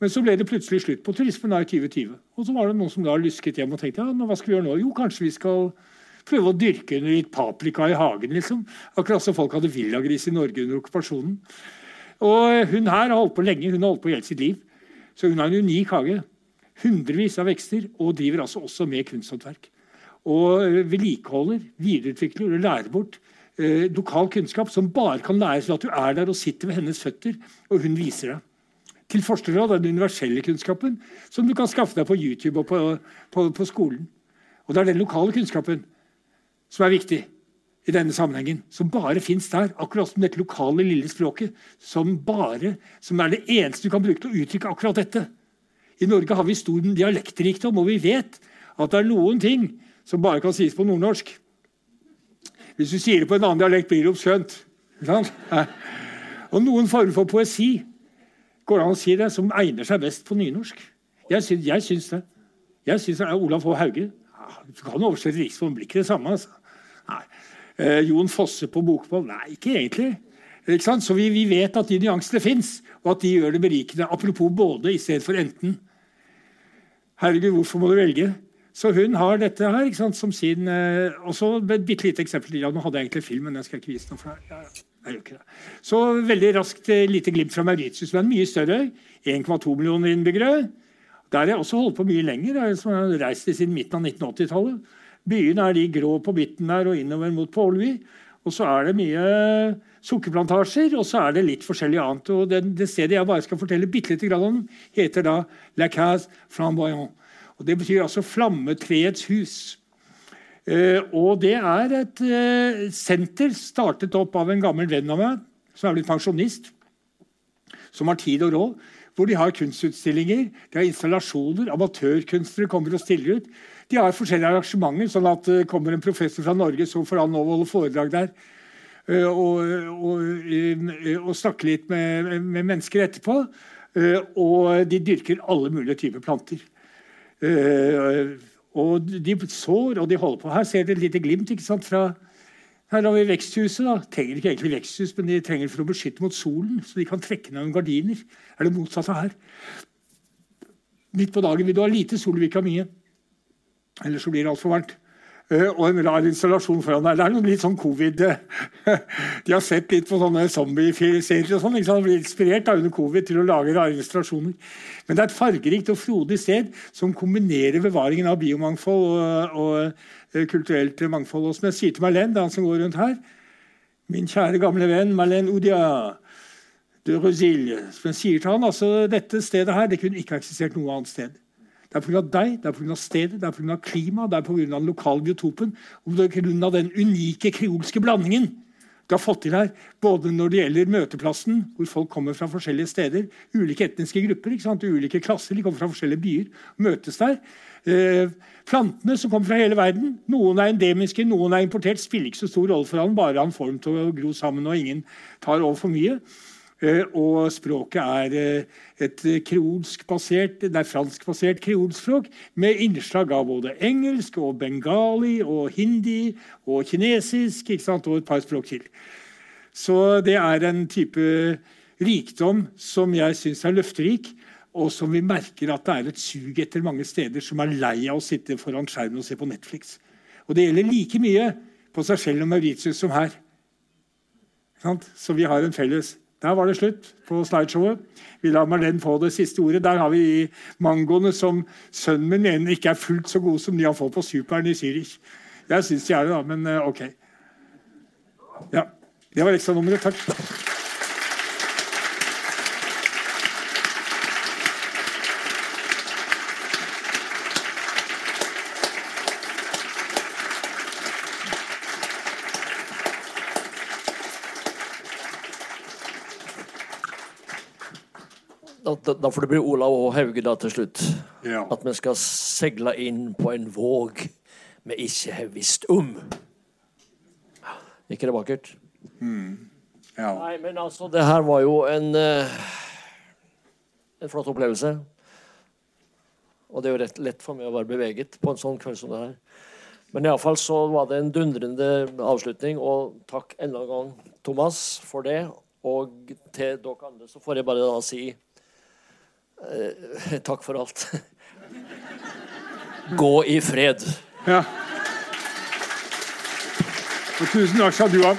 Men så ble det plutselig slutt på turismen i 2020. Og så var det noen som da lysket hjem og tenkte ja, hva skal vi gjøre nå? Jo, kanskje vi skal prøve å dyrke litt paprika i hagen. liksom. Akkurat som folk hadde villagris i Norge under okkupasjonen. Og Hun her har holdt på lenge. Hun har holdt på hele sitt liv. Så hun har en unik hage. Hundrevis av vekster, og driver altså også med kunsthåndverk og eh, vedlikeholder, videreutvikler og lærer bort eh, lokal kunnskap som bare kan læres ved at du er der og sitter ved hennes føtter, og hun viser deg. Til forskjell fra den universelle kunnskapen som du kan skaffe deg på YouTube og på, på, på skolen. Og det er den lokale kunnskapen som er viktig i denne sammenhengen, som bare fins der. Akkurat som dette lokale, lille språket, som, bare, som er det eneste du kan bruke til å uttrykke akkurat dette. I Norge har vi stor dialektrikdom, og vi vet at det er noen ting som bare kan sies på nordnorsk. Hvis du sier det på en annen dialekt, blir det oppskjønt. Og noen former for poesi går det an å si det, som egner seg best på nynorsk. Jeg syns, jeg syns det. Jeg syns Olav H. Hauge Du kan oversette Riksvoll, blir ikke det samme. altså. Eh, Jon Fosse på bokmål? Nei, ikke egentlig. Ikke Så vi, vi, vet at de nyansene fins, og at de gjør det berikende. Apropos både i stedet for enten. Herregud, hvorfor må du velge? Så hun har dette her sant, som sin eh, Og så et bitte lite eksempel. Ja, nå hadde jeg egentlig film, men jeg skal ikke vise noe. for ja, gjør ikke det. Så veldig raskt eh, lite glimt fra Mauritius. er mye større. 1,2 millioner innbyggere. Der har jeg også holdt på mye lenger. Jeg har reist siden midten av 1980-tallet. Byene er de grå på midten der og innover mot Pålvi. Og så er det mye sukkerplantasjer, og så er det litt forskjellig annet. Og det, det stedet jeg bare skal fortelle bitte lite grann om, heter da La Case Flamboyant. Og Det betyr altså Flammetreets hus. Eh, og det er et eh, senter startet opp av en gammel venn av meg, som er blitt pensjonist, som har tid og råd. Hvor de har kunstutstillinger, de har installasjoner, amatørkunstnere kommer og stiller ut. De har forskjellige arrangementer, sånn at det kommer en professor fra Norge, så får han å holde foredrag der. Eh, og, og, og snakke litt med, med mennesker etterpå. Og de dyrker alle mulige typer planter. Og de sår, og de holder på. Her ser dere et lite glimt ikke sant, fra her har vi veksthuset. da. Trenger ikke egentlig veksthus, men de trenger for å beskytte mot solen. Så de kan trekke ned noen gardiner. Er det motsatte her? Midt på dagen vil du ha lite sol, vil ikke ha mye. Ellers så blir det altfor varmt. Eh, og en rar installasjon foran der. Det er noe litt sånn covid De har sett litt på sånne zombieserier og sånn. Liksom. sant? Blir inspirert da under covid til å lage rare installasjoner. Men det er et fargerikt og frodig sted som kombinerer bevaringen av biomangfold og, og, eh, kulturelt mangfold. Og som jeg sier til Marlene, han som går rundt her Min kjære, gamle venn Marlene Odia de Rosilje. Som jeg sier til han, altså Dette stedet her det kunne ikke eksistert noe annet sted. Det er pga. deg, det er pga. stedet, det er pga. klimaet, det er pga. den lokale biotopen og pga. den unike kreolske blandingen du har fått til her. Både når det gjelder møteplassen, hvor folk kommer fra forskjellige steder. Ulike etniske grupper, ulike klasser, de kommer fra forskjellige byer. møtes der. Eh, plantene som kommer fra hele verden. Noen er endemiske, noen er importert. Spiller ikke så stor rolle for han, bare han får dem til å gro sammen og ingen tar over for mye. Eh, og språket er eh, et kreolsk-basert, er franskbasert kreolspråk med innslag av både engelsk og bengali og hindi og kinesisk og et par språk til. Så det er en type rikdom som jeg syns er løfterik, og som vi merker at det er et sug etter mange steder som er lei av å sitte foran skjermen og se på Netflix. Og det gjelder like mye på seg selv og Mauritius som her. Så vi har en felles der var det slutt på slideshowet. Vi lar Marlene få det siste ordet. Der har vi mangoene som sønnen min mener ikke er fullt så gode som de han får på Superen i Zürich. Jeg syns de er det, da, men eh, OK. Ja, Det var ekstranummeret. Takk. Da, da, får det bli Olav og Hauge da til slutt. Ja. At vi skal seile inn på en våg vi ikke har visst om. ikke det vakkert? Mm. Ja. Nei, men altså, det her var jo en uh, en flott opplevelse. Og det er jo rett lett for meg å være beveget på en sånn kveld som det her. Men iallfall så var det en dundrende avslutning, og takk enda en gang, Thomas, for det. Og til dere andre så får jeg bare da si Eh, takk for alt. Gå i fred. Ja. Og tusen takk skal du ha.